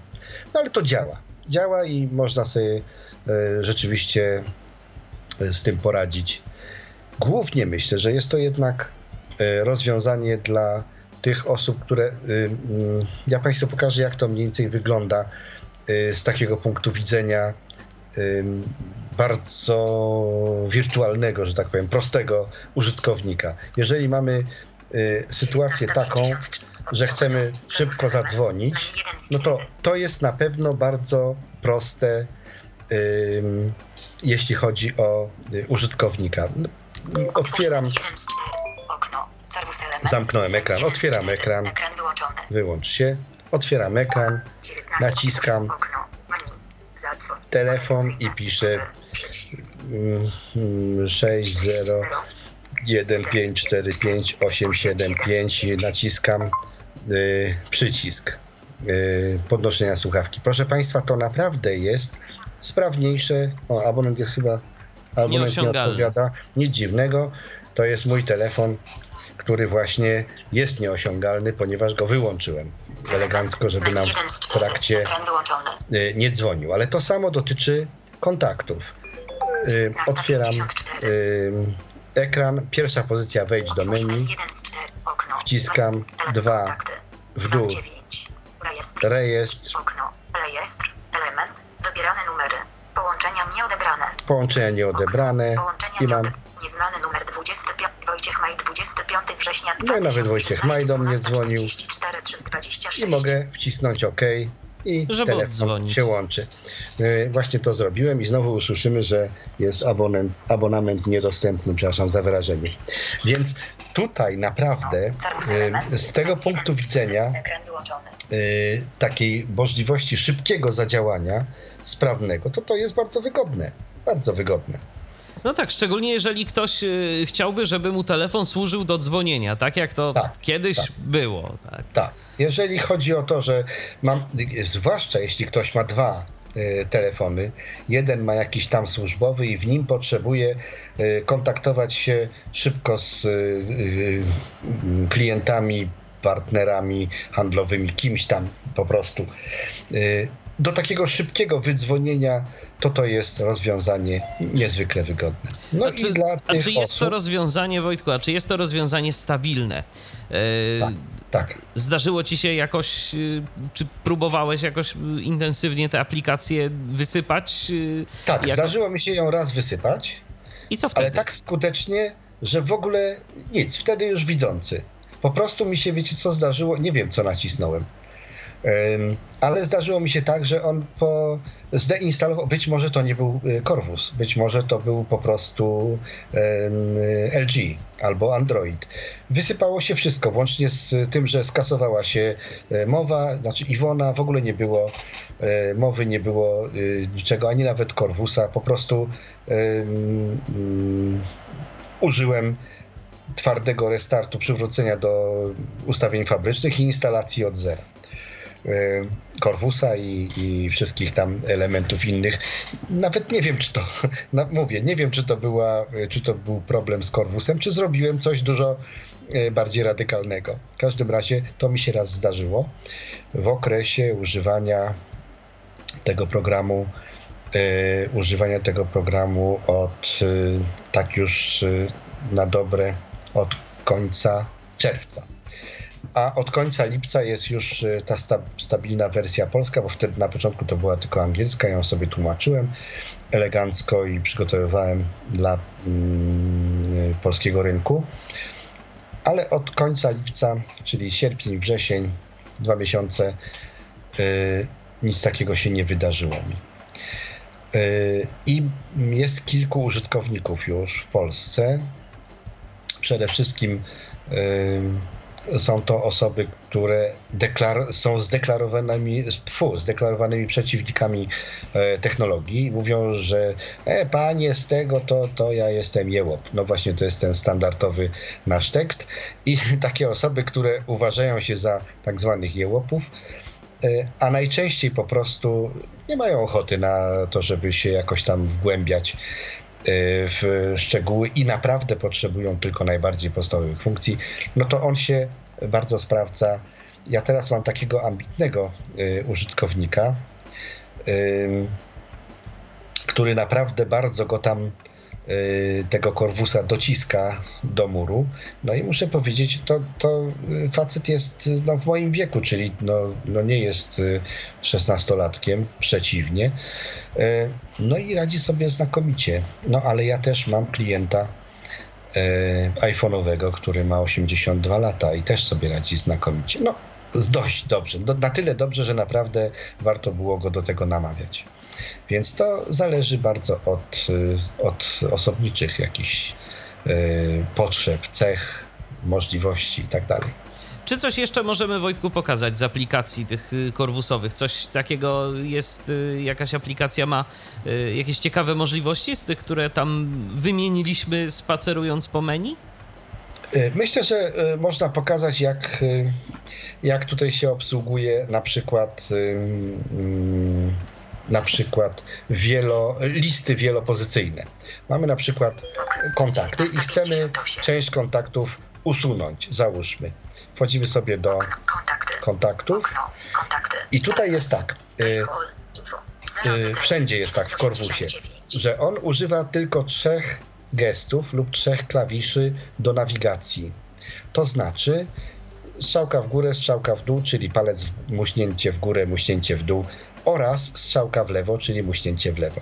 No ale to działa. Działa i można sobie e, rzeczywiście z tym poradzić. Głównie myślę, że jest to jednak rozwiązanie dla tych osób, które. y, mm, Ja Państwu pokażę, jak to mniej więcej wygląda y, z takiego punktu widzenia bardzo wirtualnego, że tak powiem, prostego użytkownika. Jeżeli mamy y, sytuację taką, że chcemy szybko zadzwonić, no to to jest na pewno bardzo proste, jeśli chodzi o y, użytkownika. No, Otwieram. Zamknąłem ekran.
1 z
Otwieram
4.
ekran.
Ekran wyłączony.
wyłącz się, otwieram ekran,
19.
Naciskam. Telefon i piszę
Przycisk.
mm, 6 0 1 5 4 5 8 7 5 i naciskam y, przycisk y, podnoszenia słuchawki. Proszę Państwa, to naprawdę jest sprawniejsze. O, abonent jest chyba abonent nie odpowiada. Nic dziwnego. To jest mój telefon, który właśnie jest nieosiągalny, ponieważ go wyłączyłem elegancko, żeby nam
Menu 1 z
w
4.
trakcie y, nie dzwonił. Ale to samo dotyczy kontaktów. Y, Otwieram y, ekran, pierwsza pozycja wejdź do menu,
1 z 4. Okno.
Wciskam dwa w
2
dół.
z 9. Rejestr.
rejestr.
Element. Wybierane numery. Połączenia nieodebrane.
połączenia nieodebrane i mam,
Nieznany numer 25. Wojciech Maj 25 września
No i nawet Wojciech Maj do mnie dzwonił.
44 326.
i mogę wcisnąć OK i
Żeby
telefon
oddzwonić.
się łączy. Y, Właśnie to zrobiłem i znowu usłyszymy, że jest abonent, abonament niedostępny, przepraszam za wyrażenie. Więc tutaj naprawdę y, z tego punktu widzenia y, takiej możliwości szybkiego zadziałania, sprawnego, to to jest bardzo wygodne. Bardzo wygodne.
No tak, szczególnie jeżeli ktoś y, chciałby, żeby mu telefon służył do dzwonienia, tak jak to
Tak,
kiedyś
tak.
było. Tak.
Tak. Jeżeli chodzi o to, że mam, zwłaszcza jeśli ktoś ma dwa y, telefony, jeden ma jakiś tam służbowy i w nim potrzebuje y, kontaktować się szybko z klientami, partnerami handlowymi, kimś tam po prostu. Do takiego szybkiego wydzwonienia to to jest rozwiązanie niezwykle wygodne. No
A
i
czy,
dla
a
tych
czy jest
osób,
to rozwiązanie, Wojtku, a czy jest to rozwiązanie stabilne? E,
Tak. tak,
Zdarzyło ci się jakoś, y, czy próbowałeś jakoś y, intensywnie te aplikacje wysypać? y,
tak,
jak-
zdarzyło mi się ją raz wysypać,
I co wtedy?
ale tak skutecznie, że w ogóle nic, wtedy już widzący. Po prostu mi się, wiecie co zdarzyło, nie wiem co nacisnąłem, ale zdarzyło mi się tak, że on po zdeinstalował, być może to nie był y, Corvus, być może to był po prostu LG albo Android. Wysypało się wszystko, włącznie z tym, że skasowała się y, mowa, znaczy Iwona, w ogóle nie było y, mowy, nie było niczego, ani nawet Corvusa, po prostu ym, użyłem twardego restartu, przywrócenia do ustawień fabrycznych i instalacji od zera. Y, Corvusa i, i wszystkich tam elementów innych. Nawet nie wiem, czy to, no mówię, nie wiem, czy to, była, czy to był problem z Corvusem, czy zrobiłem coś dużo e, bardziej radykalnego. W każdym razie to mi się raz zdarzyło w okresie używania tego programu, e, używania tego programu od e, tak już na dobre od końca czerwca. A od końca lipca jest już ta sta, stabilna wersja polska, bo wtedy na początku to była tylko angielska, ją sobie tłumaczyłem elegancko i przygotowywałem dla mm, polskiego rynku. Ale od końca lipca, czyli sierpień, wrzesień, dwa miesiące, yy, nic takiego się nie wydarzyło mi. Yy, I jest kilku użytkowników już w Polsce. Przede wszystkim są to osoby, które deklar- są zdeklarowanymi, tfu, zdeklarowanymi przeciwnikami e, technologii. Mówią, że e, panie z tego, to, to ja jestem jełop. No właśnie to jest ten standardowy nasz tekst. I takie osoby, które uważają się za tak zwanych jełopów, e, a najczęściej po prostu nie mają ochoty na to, żeby się jakoś tam wgłębiać w szczegóły i naprawdę potrzebują tylko najbardziej podstawowych funkcji, no to on się bardzo sprawdza. Ja teraz mam takiego ambitnego y, użytkownika, który naprawdę bardzo go tam Y, tego korwusa dociska do muru. No i muszę powiedzieć, to, to facet jest no, w moim wieku, czyli no, no nie jest szesnastolatkiem, przeciwnie. Y, no i radzi sobie znakomicie. No ale ja też mam klienta y, iPhone'owego, który ma 82 lata i też sobie radzi znakomicie. No, dość dobrze. No, na tyle dobrze, że naprawdę warto było go do tego namawiać. Więc to zależy bardzo od, y, od osobniczych jakichś y, potrzeb, cech, możliwości itd. Tak
Czy coś jeszcze możemy, Wojtku, pokazać z aplikacji tych y, korwusowych? Coś takiego jest, jakaś aplikacja ma jakieś ciekawe możliwości z tych, które tam wymieniliśmy spacerując po menu?
Myślę, że można pokazać, jak, jak tutaj się obsługuje na przykład na przykład wielo, listy wielopozycyjne. Mamy na przykład kontakty i chcemy część kontaktów usunąć, załóżmy. Wchodzimy sobie do kontaktów i tutaj jest tak, y, y, wszędzie jest tak w Korwusie, że on używa tylko trzech gestów lub trzech klawiszy do nawigacji. To znaczy strzałka w górę, strzałka w dół, czyli palec muśnięcie w górę, muśnięcie w dół, oraz strzałka w lewo, czyli muśnięcie w lewo.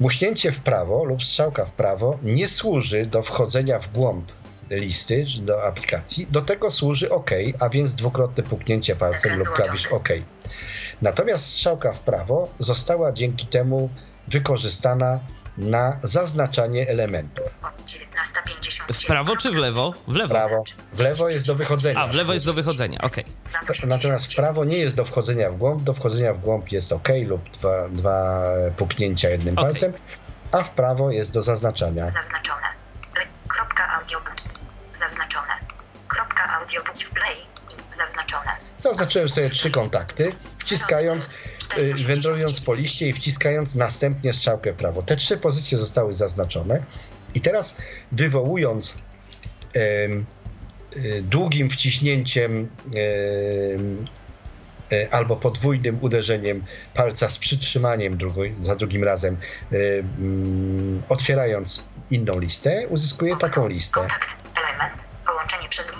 Muśnięcie w prawo lub strzałka w prawo nie służy do wchodzenia w głąb listy, do aplikacji. Do tego służy OK, a więc dwukrotne puknięcie palcem lub klawisz OK. Natomiast strzałka w prawo została dzięki temu wykorzystana na zaznaczanie elementów.
W prawo czy w lewo?
W lewo. Prawo. W lewo jest do wychodzenia.
A, w lewo jest do wychodzenia, ok.
Natomiast w prawo nie jest do wchodzenia w głąb. Do wchodzenia w głąb jest ok lub dwa, dwa puknięcia jednym okay. palcem, a w prawo jest do zaznaczania.
Zaznaczone. Kropka audiobooki. Zaznaczone. Kropka audiobooki w play. Zaznaczone.
Zaznaczyłem sobie trzy kontakty, wciskając wędrując po liście i wciskając następnie strzałkę w prawo. Te trzy pozycje zostały zaznaczone i teraz wywołując y, długim wciśnięciem y, albo podwójnym uderzeniem palca z przytrzymaniem za drugim razem, mm, otwierając inną listę, uzyskuje taką listę. Kontakt, element,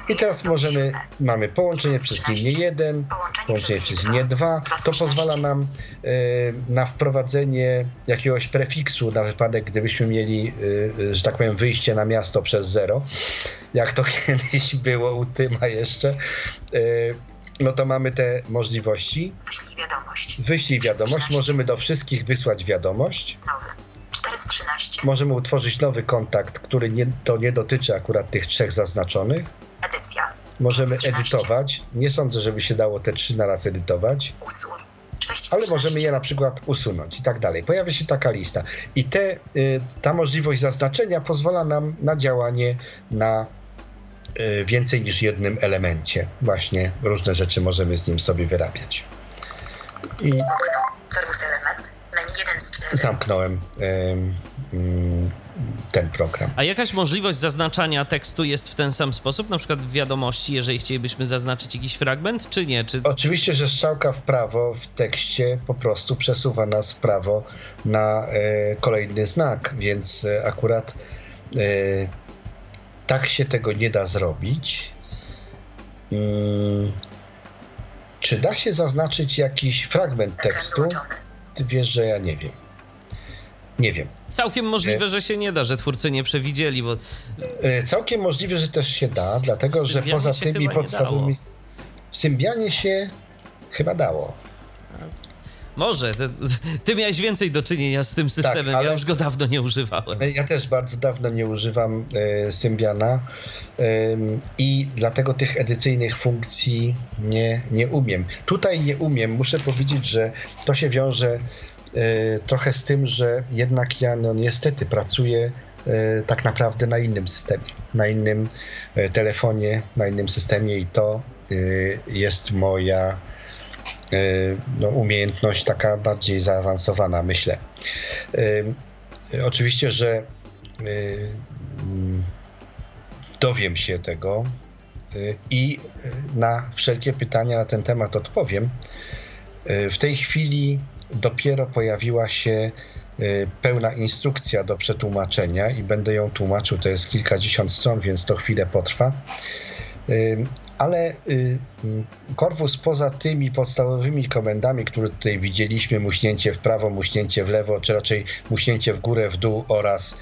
I teraz możemy, mamy połączenie przez linię 1, połączenie przez linię 2. To pozwala nam y, na wprowadzenie jakiegoś prefiksu na wypadek, gdybyśmy mieli, y, że tak powiem, wyjście na miasto przez 0, jak to kiedyś było u Tyma jeszcze. No to mamy te możliwości.
Wyślij wiadomość.
Wyślij wiadomość. Możemy do wszystkich wysłać wiadomość.
Nowy. 413.
Możemy utworzyć nowy kontakt, który nie, to nie dotyczy akurat tych trzech zaznaczonych.
Edycja.
Możemy edytować. Nie sądzę, żeby się dało te trzy na raz edytować.
Usuń.
Ale możemy je na przykład usunąć i tak dalej. Pojawia się taka lista. I te, y, ta możliwość zaznaczenia pozwala nam na działanie na y, więcej niż jednym elemencie. Właśnie różne rzeczy możemy z nim sobie wyrabiać.
I... Okno. Serwis element. Menu z
zamknąłem em, mm, ten program.
A jakaś możliwość zaznaczania tekstu jest w ten sam sposób, na przykład w wiadomości, jeżeli chcielibyśmy zaznaczyć jakiś fragment, czy nie? Czy...
Oczywiście, że strzałka w prawo w tekście po prostu przesuwa nas w prawo na e, kolejny znak, więc e, akurat e, tak się tego nie da zrobić. Mm, czy da się zaznaczyć jakiś fragment tekstu? Ty wiesz, że ja nie wiem. Nie wiem.
Całkiem możliwe, że się nie da, że twórcy nie przewidzieli, bo
E, Całkiem możliwe, że też się da, dlatego że poza tymi podstawowymi. W Symbianie się chyba dało.
może. Ty, ty miałeś więcej do czynienia z tym systemem,
Tak, ale-
ja już go dawno nie używałem.
E, Ja też bardzo dawno nie używam e, Symbiana i dlatego tych edycyjnych funkcji nie, nie umiem. Tutaj nie umiem. Muszę powiedzieć, że to się wiąże e, trochę z tym, że jednak ja no, niestety pracuję e, tak naprawdę na innym systemie, na innym e, telefonie, na innym systemie i to e, jest moja e, no, umiejętność taka bardziej zaawansowana, myślę. Oczywiście, że mm, dowiem się tego i na wszelkie pytania na ten temat odpowiem. W tej chwili dopiero pojawiła się y, pełna instrukcja do przetłumaczenia i będę ją tłumaczył. To jest kilkadziesiąt stron, więc to chwilę potrwa. Y, Ale mm, Korwus poza tymi podstawowymi komendami, które tutaj widzieliśmy, muśnięcie w prawo, muśnięcie w lewo, czy raczej muśnięcie w górę, w dół oraz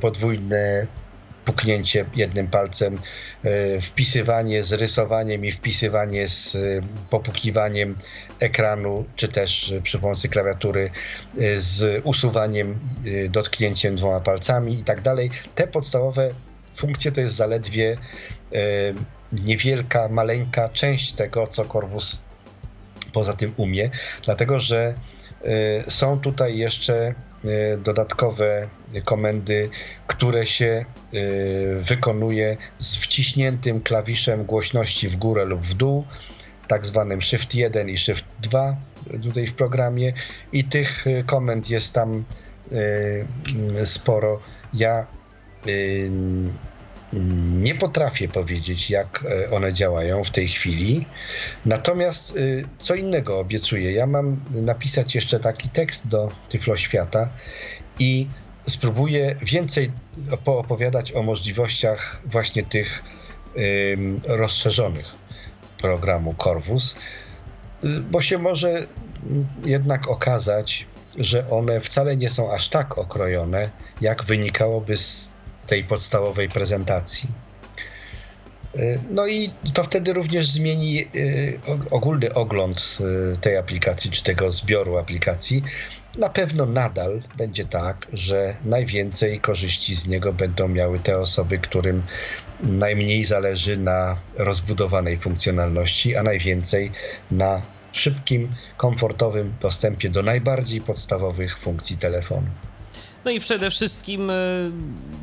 podwójne puknięcie jednym palcem, y, wpisywanie z rysowaniem i wpisywanie z popukiwaniem ekranu, czy też y, przy pomocy klawiatury y, z usuwaniem, dotknięciem dwoma palcami i tak dalej. Te podstawowe funkcje to jest zaledwie niewielka, maleńka część tego, co Corvus poza tym umie, dlatego że są tutaj jeszcze dodatkowe komendy, które się y, wykonuje z wciśniętym klawiszem głośności w górę lub w dół, tak zwanym Shift 1 i Shift 2 tutaj w programie i tych komend jest tam sporo. Ja nie potrafię powiedzieć, jak e, one działają w tej chwili. Natomiast y, co innego obiecuję. Ja mam napisać jeszcze taki tekst do Tyflo Świata i spróbuję więcej poopowiadać o możliwościach właśnie tych rozszerzonych programu Corvus, y, bo się może jednak okazać, że one wcale nie są aż tak okrojone, jak wynikałoby z tej podstawowej prezentacji. Y, No i to wtedy również zmieni y, ogólny ogląd y, tej aplikacji, czy tego zbioru aplikacji. Na pewno nadal będzie tak, że najwięcej korzyści z niego będą miały te osoby, którym najmniej zależy na rozbudowanej funkcjonalności, a najwięcej na szybkim, komfortowym dostępie do najbardziej podstawowych funkcji telefonu.
No i przede wszystkim y,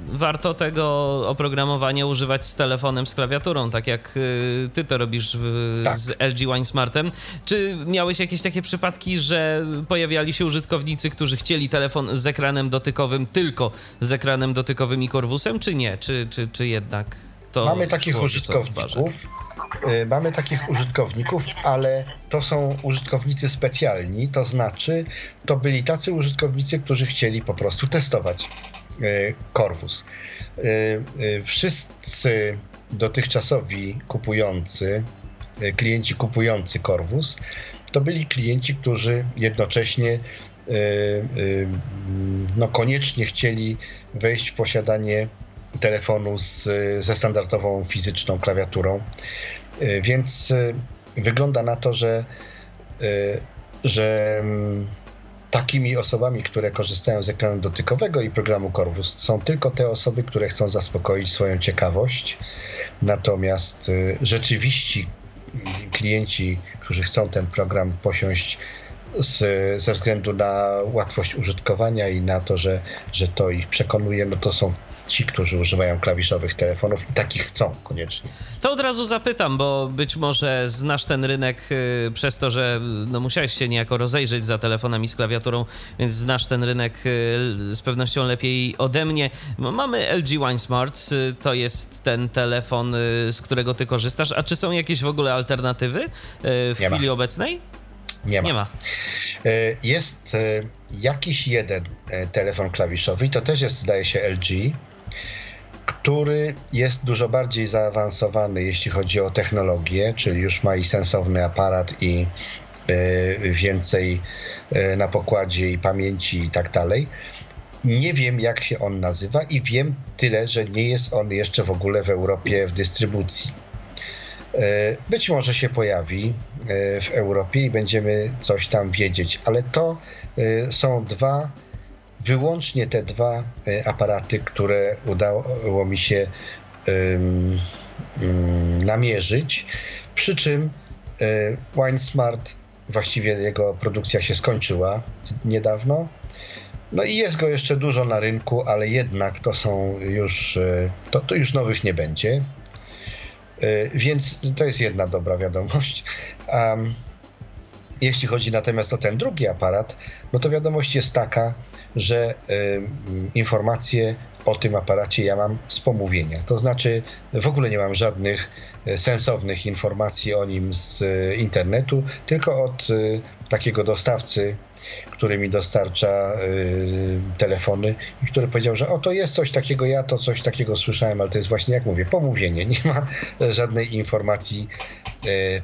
warto tego oprogramowania używać z telefonem, z klawiaturą, tak jak y, ty to robisz w,
Tak.
z LG Wine Smartem. Czy miałeś jakieś takie przypadki, że pojawiali się użytkownicy, którzy chcieli telefon z ekranem dotykowym, tylko z ekranem dotykowym i korwusem, czy nie? Czy, czy, czy jednak to
Mamy takich użytkowników. Y, Mamy takich użytkowników, ale to są użytkownicy specjalni, to znaczy to byli tacy użytkownicy, którzy chcieli po prostu testować y, Corvus. Y, Wszyscy dotychczasowi kupujący, klienci kupujący Corvus, to byli klienci, którzy jednocześnie no, koniecznie chcieli wejść w posiadanie telefonu z, ze standardową fizyczną klawiaturą. Y, Więc y, wygląda na to, że, y, że mm, takimi osobami, które korzystają z ekranu dotykowego i programu Corvus, są tylko te osoby, które chcą zaspokoić swoją ciekawość. Natomiast rzeczywiści klienci, którzy chcą ten program posiąść z, ze względu na łatwość użytkowania i na to, że, że to ich przekonuje, no to są ci, którzy używają klawiszowych telefonów i takich chcą koniecznie.
To od razu zapytam, bo być może znasz ten rynek y, przez to, że no, musiałeś się niejako rozejrzeć za telefonami z klawiaturą, więc znasz ten rynek y, z pewnością lepiej ode mnie. Mamy LG Wine Smart, y, to jest ten telefon, z którego ty korzystasz. A czy są jakieś w ogóle alternatywy w Nie chwili ma. obecnej?
Nie ma. Nie ma. Jest jakiś jeden telefon klawiszowy i to też jest, zdaje się, LG który jest dużo bardziej zaawansowany, jeśli chodzi o technologię, czyli już ma i sensowny aparat i e, więcej e, na pokładzie i pamięci i tak dalej. Nie wiem, jak się on nazywa, i wiem tyle, że nie jest on jeszcze w ogóle w Europie w dystrybucji. E, być może się pojawi w Europie i będziemy coś tam wiedzieć, ale to są dwa wyłącznie te dwa e, aparaty, które udało mi się um, um, namierzyć. Przy czym e, WineSmart, właściwie jego produkcja się skończyła niedawno. No i jest go jeszcze dużo na rynku, ale jednak to są już, e, to, to już nowych nie będzie. Więc to jest jedna dobra wiadomość. Um, jeśli chodzi natomiast o ten drugi aparat, no to wiadomość jest taka, że informacje o tym aparacie ja mam z pomówienia. To znaczy w ogóle nie mam żadnych e, sensownych informacji o nim z e, internetu, tylko od e, takiego dostawcy, który mi dostarcza telefony i który powiedział, że o to jest coś takiego, ja to coś takiego słyszałem, ale to jest właśnie jak mówię, pomówienie. Nie ma żadnej informacji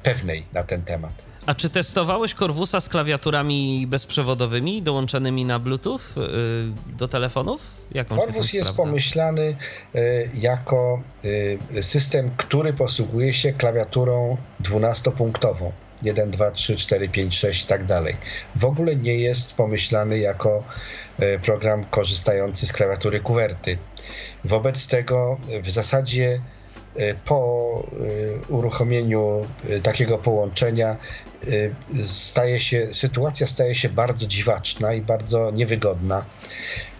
pewnej na ten temat.
A czy testowałeś Corvusa z klawiaturami bezprzewodowymi dołączonymi na Bluetooth yy, do telefonów?
Jaką Corvus jest pomyślany yy, jako yy, system, który posługuje się klawiaturą 12-punktową. 1, 2, 3, 4, 5, 6 i tak dalej. W ogóle nie jest pomyślany jako y, program korzystający z klawiatury kuwerty. Wobec tego w zasadzie y, po y, uruchomieniu takiego połączenia Y, staje się, sytuacja staje się bardzo dziwaczna i bardzo niewygodna.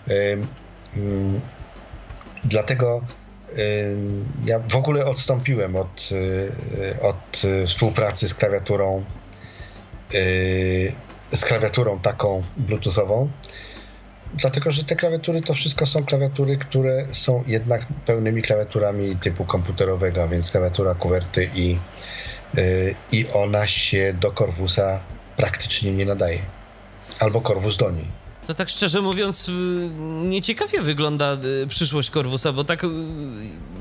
Y, mm, dlatego y, ja w ogóle odstąpiłem od, od współpracy z klawiaturą z klawiaturą taką bluetoothową, dlatego że te klawiatury to wszystko są klawiatury, które są jednak pełnymi klawiaturami typu komputerowego, a więc klawiatura kuwerty i Y, i ona się do Korwusa praktycznie nie nadaje. Albo Korwus do niej.
To tak szczerze mówiąc, nieciekawie wygląda y, przyszłość Corvusa, bo tak y,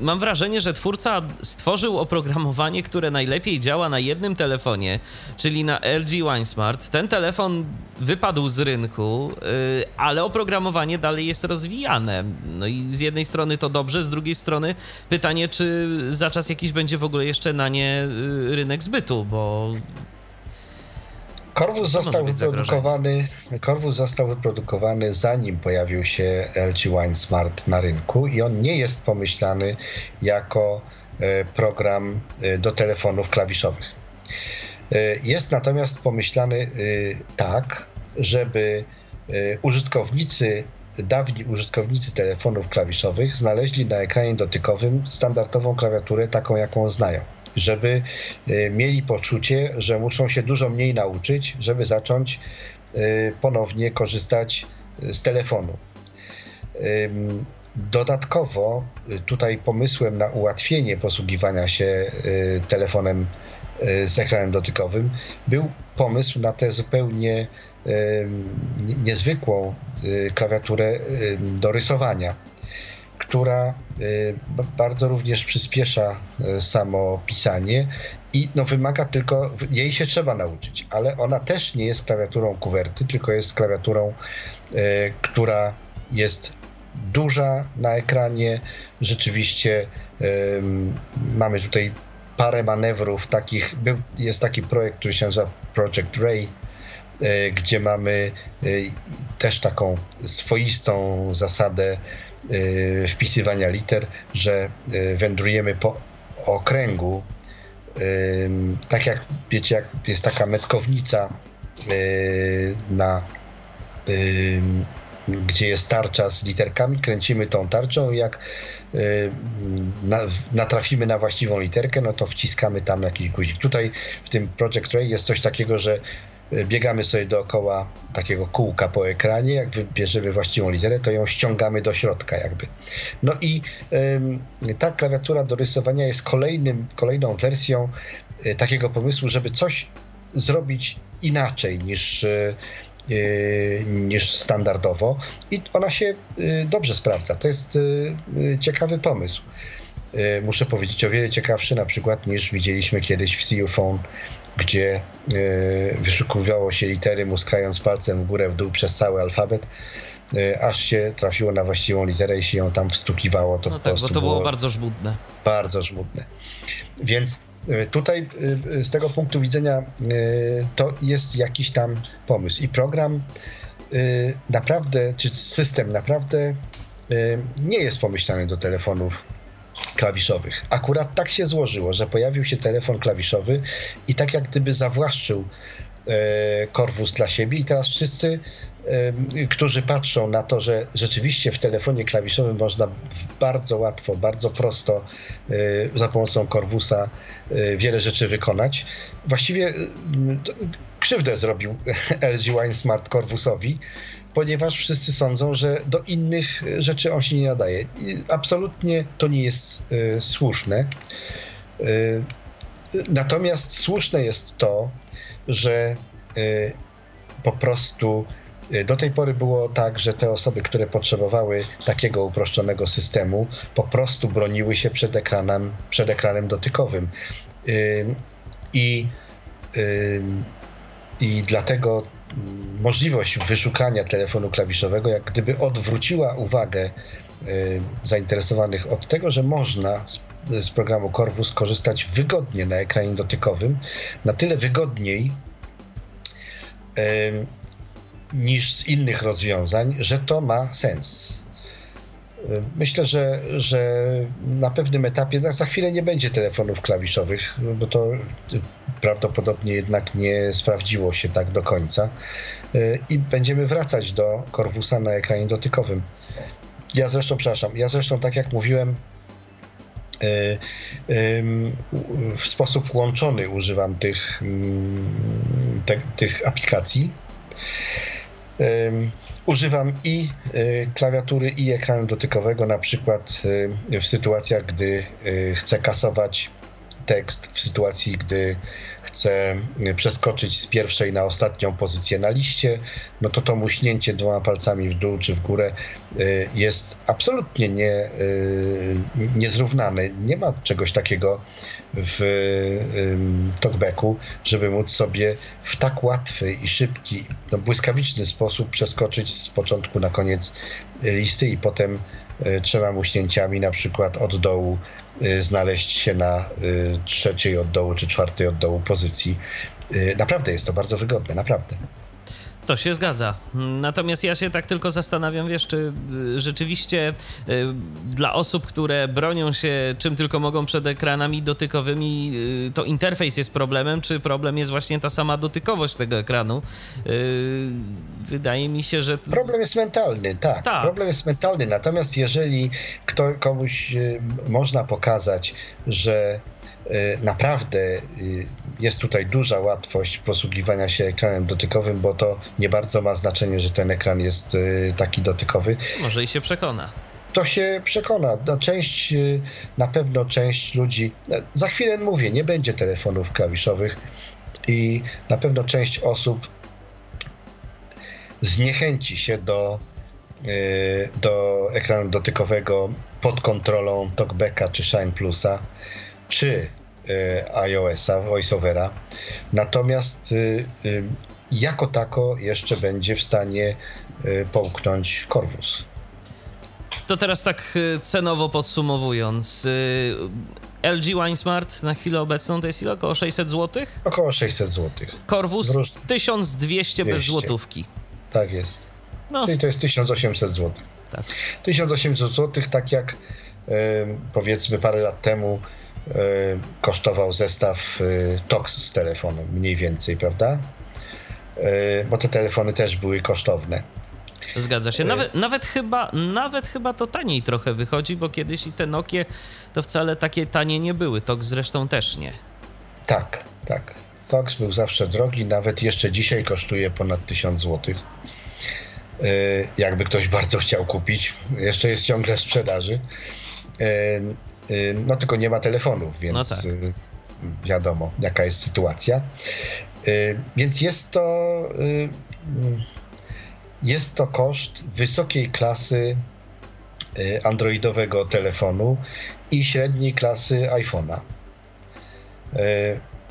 mam wrażenie, że twórca stworzył oprogramowanie, które najlepiej działa na jednym telefonie, czyli na LG WineSmart. Ten telefon wypadł z rynku, y, ale oprogramowanie dalej jest rozwijane. No i z jednej strony to dobrze, z drugiej strony pytanie, czy za czas jakiś będzie w ogóle jeszcze na nie rynek zbytu, bo
Korwus został wyprodukowany, Korwus został wyprodukowany zanim pojawił się LG Wine Smart na rynku i on nie jest pomyślany jako e, program e, do telefonów klawiszowych. E, jest natomiast pomyślany tak, żeby użytkownicy, dawni użytkownicy telefonów klawiszowych znaleźli na ekranie dotykowym standardową klawiaturę taką, jaką znają żeby e, mieli poczucie, że muszą się dużo mniej nauczyć, żeby zacząć e, ponownie korzystać z telefonu. Dodatkowo e, tutaj pomysłem na ułatwienie posługiwania się telefonem z ekranem dotykowym był pomysł na tę zupełnie niezwykłą klawiaturę do rysowania która y, bardzo również przyspiesza y, samo pisanie i no, wymaga tylko, jej się trzeba nauczyć, ale ona też nie jest klawiaturą kuwerty, tylko jest klawiaturą, y, która jest duża na ekranie. Rzeczywiście mamy tutaj parę manewrów takich. Jest taki projekt, który się nazywa Project Ray, gdzie mamy też taką swoistą zasadę wpisywania liter, że y, wędrujemy po okręgu, y, tak jak wiecie, jak jest taka metkownica na gdzie jest tarcza z literkami, kręcimy tą tarczą i jak natrafimy na właściwą literkę, no to wciskamy tam jakiś guzik. Tutaj w tym Project Ray jest coś takiego, że biegamy sobie dookoła takiego kółka po ekranie, jak wybierzemy właściwą literę, to ją ściągamy do środka jakby. No i ta klawiatura do rysowania jest kolejnym, kolejną wersją y, takiego pomysłu, żeby coś zrobić inaczej niż, y, y, niż standardowo i ona się dobrze sprawdza. To jest ciekawy pomysł. Muszę powiedzieć, o wiele ciekawszy na przykład niż widzieliśmy kiedyś w CU Phone gdzie e, wyszukiwało się litery, muskając palcem w górę, w dół przez cały alfabet, e, aż się trafiło na właściwą literę i się ją tam wstukiwało.
To no tak, bo to było, było bardzo żmudne.
Bardzo żmudne. Więc e, tutaj z tego punktu widzenia to jest jakiś tam pomysł. I program naprawdę, czy system naprawdę nie jest pomyślany do telefonów klawiszowych. Akurat tak się złożyło, że pojawił się telefon klawiszowy i tak jak gdyby zawłaszczył e, Korwus dla siebie i teraz wszyscy, e, którzy patrzą na to, że rzeczywiście w telefonie klawiszowym można bardzo łatwo, bardzo prosto e, za pomocą Korwusa wiele rzeczy wykonać, właściwie krzywdę zrobił LG Wine Smart Korwusowi, ponieważ wszyscy sądzą, że do innych rzeczy on się nie nadaje. Absolutnie to nie jest y, słuszne. Y, natomiast słuszne jest to, że y, po prostu do tej pory było tak, że te osoby, które potrzebowały takiego uproszczonego systemu, po prostu broniły się przed ekranem, przed ekranem dotykowym. I, i dlatego możliwość wyszukania telefonu klawiszowego jak gdyby odwróciła uwagę y, zainteresowanych od tego, że można z, z programu Corvus korzystać wygodnie na ekranie dotykowym, na tyle wygodniej niż z innych rozwiązań, że to ma sens. Myślę, że, że na pewnym etapie, no, za chwilę nie będzie telefonów klawiszowych, bo to prawdopodobnie jednak nie sprawdziło się tak do końca. I będziemy wracać do Corvusa na ekranie dotykowym. Ja zresztą, przepraszam, ja zresztą, tak jak mówiłem, w sposób łączony używam tych, te, tych aplikacji. Używam i y, klawiatury, i ekranu dotykowego, na przykład y, w sytuacjach, gdy y, chcę kasować tekst, w sytuacji, gdy chcę przeskoczyć z pierwszej na ostatnią pozycję na liście, no to to muśnięcie dwoma palcami w dół czy w górę jest absolutnie nie, niezrównane. Nie ma czegoś takiego w talkbacku, żeby móc sobie w tak łatwy i szybki, no błyskawiczny sposób przeskoczyć z początku na koniec listy i potem e, trzema muśnięciami na przykład od dołu e, znaleźć się na e, trzeciej od dołu czy czwartej od dołu pozycji. Naprawdę jest to bardzo wygodne, naprawdę.
To się zgadza. Natomiast ja się tak tylko zastanawiam, wiesz, czy y, rzeczywiście y, dla osób, które bronią się czym tylko mogą przed ekranami dotykowymi, y, to interfejs jest problemem, czy problem jest właśnie ta sama dotykowość tego ekranu. Wydaje mi się, że.
Problem jest mentalny, tak. tak. Problem jest mentalny. Natomiast jeżeli kto, komuś można pokazać, że Y, naprawdę y, jest tutaj duża łatwość posługiwania się ekranem dotykowym, bo to nie bardzo ma znaczenie, że ten ekran jest y, taki dotykowy.
Może i się przekona.
To się przekona. No, część, na pewno część ludzi, za chwilę mówię, nie będzie telefonów klawiszowych i na pewno część osób zniechęci się do, do ekranu dotykowego pod kontrolą TalkBacka czy Shine Plusa czy e, iOS-a, VoiceOvera. Natomiast y, y, jako tako jeszcze będzie w stanie y, połknąć Corvus.
To teraz tak cenowo podsumowując, LG Wine Smart na chwilę obecną to jest ile? Około 600 zł?
Około 600 zł.
Corvus 1200 bez złotówki.
Tak jest. No. Czyli to jest 1800 zł. Tak. 1800 zł, tak jak powiedzmy parę lat temu kosztował zestaw e, TOX z telefonem, mniej więcej, prawda? bo te telefony też były kosztowne.
Zgadza się. Nawet, nawet, chyba, nawet chyba to taniej trochę wychodzi, bo kiedyś i te Nokie to wcale takie tanie nie były. To zresztą też nie.
Tak, tak. Tox był zawsze drogi, nawet jeszcze dzisiaj kosztuje ponad 1000 zł. Jakby ktoś bardzo chciał kupić, jeszcze jest ciągle w sprzedaży. No tylko nie ma telefonów, więc no tak. wiadomo, jaka jest sytuacja. Więc jest to jest to koszt wysokiej klasy androidowego telefonu i średniej klasy iPhone'a.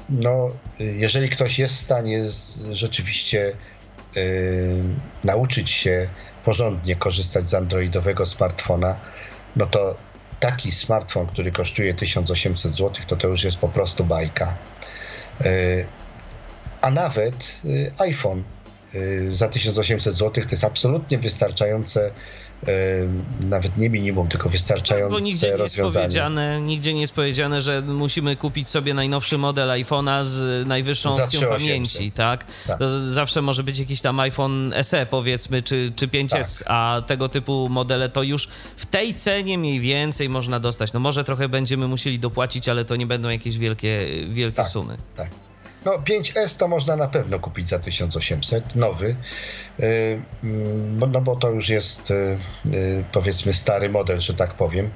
No, jeżeli ktoś jest w stanie rzeczywiście nauczyć się porządnie korzystać z androidowego smartfona, no to taki smartfon, który kosztuje 1800 zł, to to już jest po prostu bajka. A nawet iPhone za 1800 zł to jest absolutnie wystarczające nawet nie minimum, tylko wystarczające bo nigdzie nie rozwiązanie.
Jest powiedziane, nigdzie nie jest powiedziane, że musimy kupić sobie najnowszy model iPhone'a z najwyższą opcją pamięci, tak? tak. zawsze może być jakiś tam iPhone SE powiedzmy, czy, czy 5S, tak. a tego typu modele to już w tej cenie mniej więcej można dostać. No może trochę będziemy musieli dopłacić, ale to nie będą jakieś wielkie, wielkie
tak,
sumy.
Tak. No 5S to można na pewno kupić za 1800, nowy, y, mm, no bo to już jest y, y, powiedzmy stary model, że tak powiem.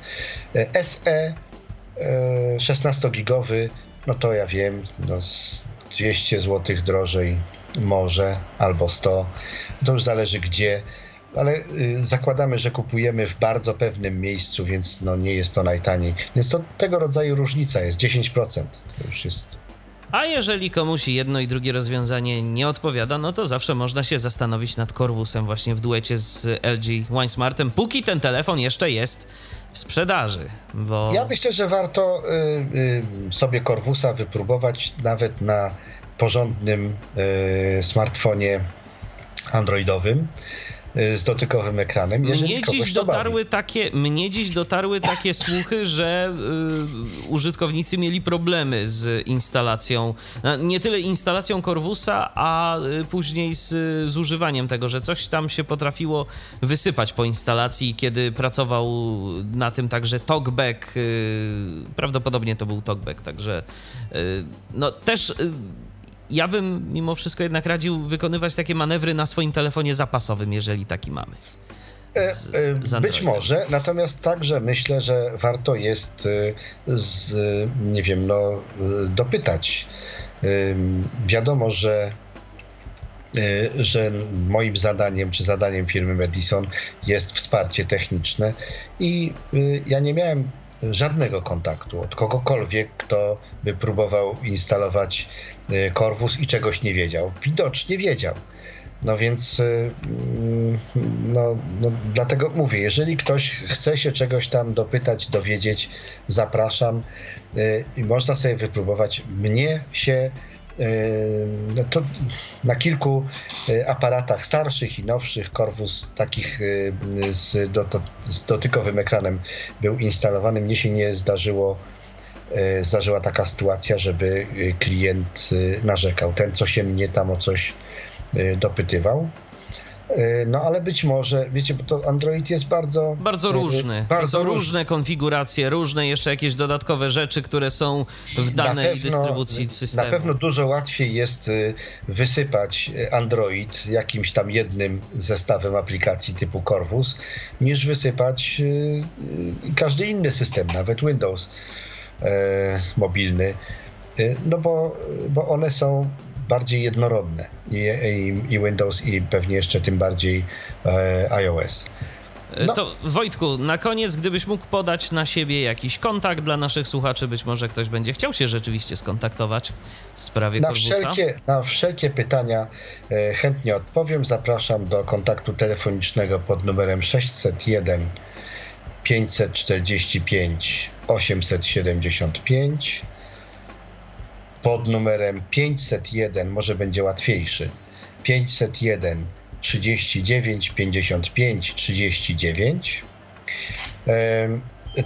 SE 16-gigowy, no to ja wiem, no 200 zł drożej może, albo 100, to już zależy gdzie, ale zakładamy, że kupujemy w bardzo pewnym miejscu, więc no nie jest to najtaniej. Więc to tego rodzaju różnica jest 10%. To już jest
a jeżeli komuś jedno i drugie rozwiązanie nie odpowiada, no to zawsze można się zastanowić nad Corvusem właśnie w duecie z LG Winesmartem, póki ten telefon jeszcze jest w sprzedaży. Bo...
Ja myślę, że warto y, y, sobie Corvusa wypróbować nawet na porządnym y, smartfonie androidowym. Y, z dotykowym ekranem.
mnie dziś, dotarły takie, mnie dziś dotarły takie słuchy, że y, użytkownicy mieli problemy z instalacją, nie tyle instalacją Corvusa, a y, później z, z używaniem tego, że coś tam się potrafiło wysypać po instalacji, kiedy pracował na tym także talkback, y, prawdopodobnie to był talkback, także y, no też ja bym mimo wszystko jednak radził wykonywać takie manewry na swoim telefonie zapasowym, jeżeli taki mamy.
E, z, z Być może, natomiast także myślę, że warto jest e, z, nie wiem, no, e, dopytać. Wiadomo, że że moim zadaniem, czy zadaniem firmy Madison jest wsparcie techniczne i ja nie miałem żadnego kontaktu od kogokolwiek, kto by próbował instalować Corvus i czegoś nie wiedział. Widocznie wiedział. No więc y, mm, no, no, dlatego mówię, jeżeli ktoś chce się czegoś tam dopytać, dowiedzieć, zapraszam y, i można sobie wypróbować. Mnie się y, no to na kilku aparatach starszych i nowszych Corvus takich z, do, z dotykowym ekranem był instalowany. Mnie się nie zdarzyło zdarzyła taka sytuacja, żeby e, klient e, narzekał. Ten, co się mnie tam o coś dopytywał. No ale być może, wiecie, bo to Android jest bardzo...
Bardzo różny. Bardzo różne różne konfiguracje, różne jeszcze jakieś dodatkowe rzeczy, które są w danej pewno, dystrybucji systemu.
Na pewno dużo łatwiej jest wysypać Android jakimś tam jednym zestawem aplikacji typu Corvus, niż wysypać każdy inny system, nawet Windows. E, mobilny, e, no bo, bo one są bardziej jednorodne I, i, i Windows i pewnie jeszcze tym bardziej e, iOS.
No. To Wojtku, na koniec, gdybyś mógł podać na siebie jakiś kontakt dla naszych słuchaczy, być może ktoś będzie chciał się rzeczywiście skontaktować w sprawie
na wszelkie, na wszelkie pytania e, chętnie odpowiem. Zapraszam do kontaktu telefonicznego pod numerem 601 545 875 pod numerem 501 może będzie łatwiejszy 501 39 55 39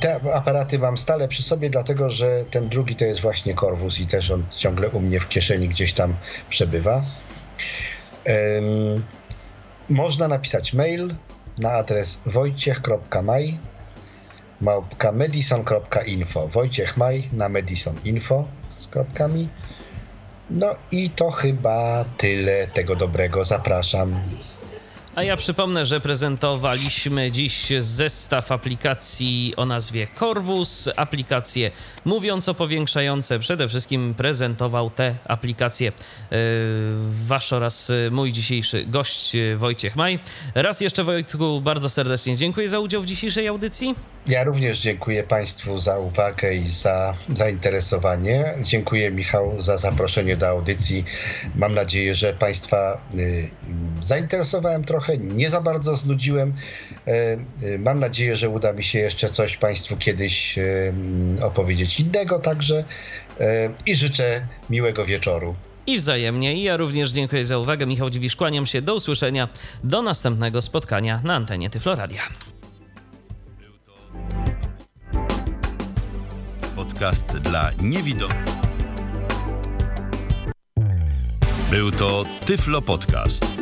te aparaty mam stale przy sobie, dlatego że ten drugi to jest właśnie Corvus i też on ciągle u mnie w kieszeni gdzieś tam przebywa. Można napisać mail na adres wojciech.maj małpka medison.info Wojciech Maj na medisoninfo z kropkami. No i to chyba tyle tego dobrego. Zapraszam.
A ja przypomnę, że prezentowaliśmy dziś zestaw aplikacji o nazwie Corvus. Aplikacje mówiąco powiększające. Przede wszystkim prezentował te aplikacje yy, wasz oraz mój dzisiejszy gość Wojciech Maj. Raz jeszcze Wojtku bardzo serdecznie dziękuję za udział w dzisiejszej audycji.
Ja również dziękuję Państwu za uwagę i za zainteresowanie. Dziękuję Michał za zaproszenie do audycji. Mam nadzieję, że Państwa y, zainteresowałem trochę, nie za bardzo znudziłem. Y, y, mam nadzieję, że uda mi się jeszcze coś Państwu kiedyś opowiedzieć innego także i życzę miłego wieczoru.
I wzajemnie. I ja również dziękuję za uwagę. Michał Dziwisz, kłaniam się. Do usłyszenia. Do następnego spotkania na antenie Tyfloradia.
podcast dla niewidomych. Był to Tyflo Podcast.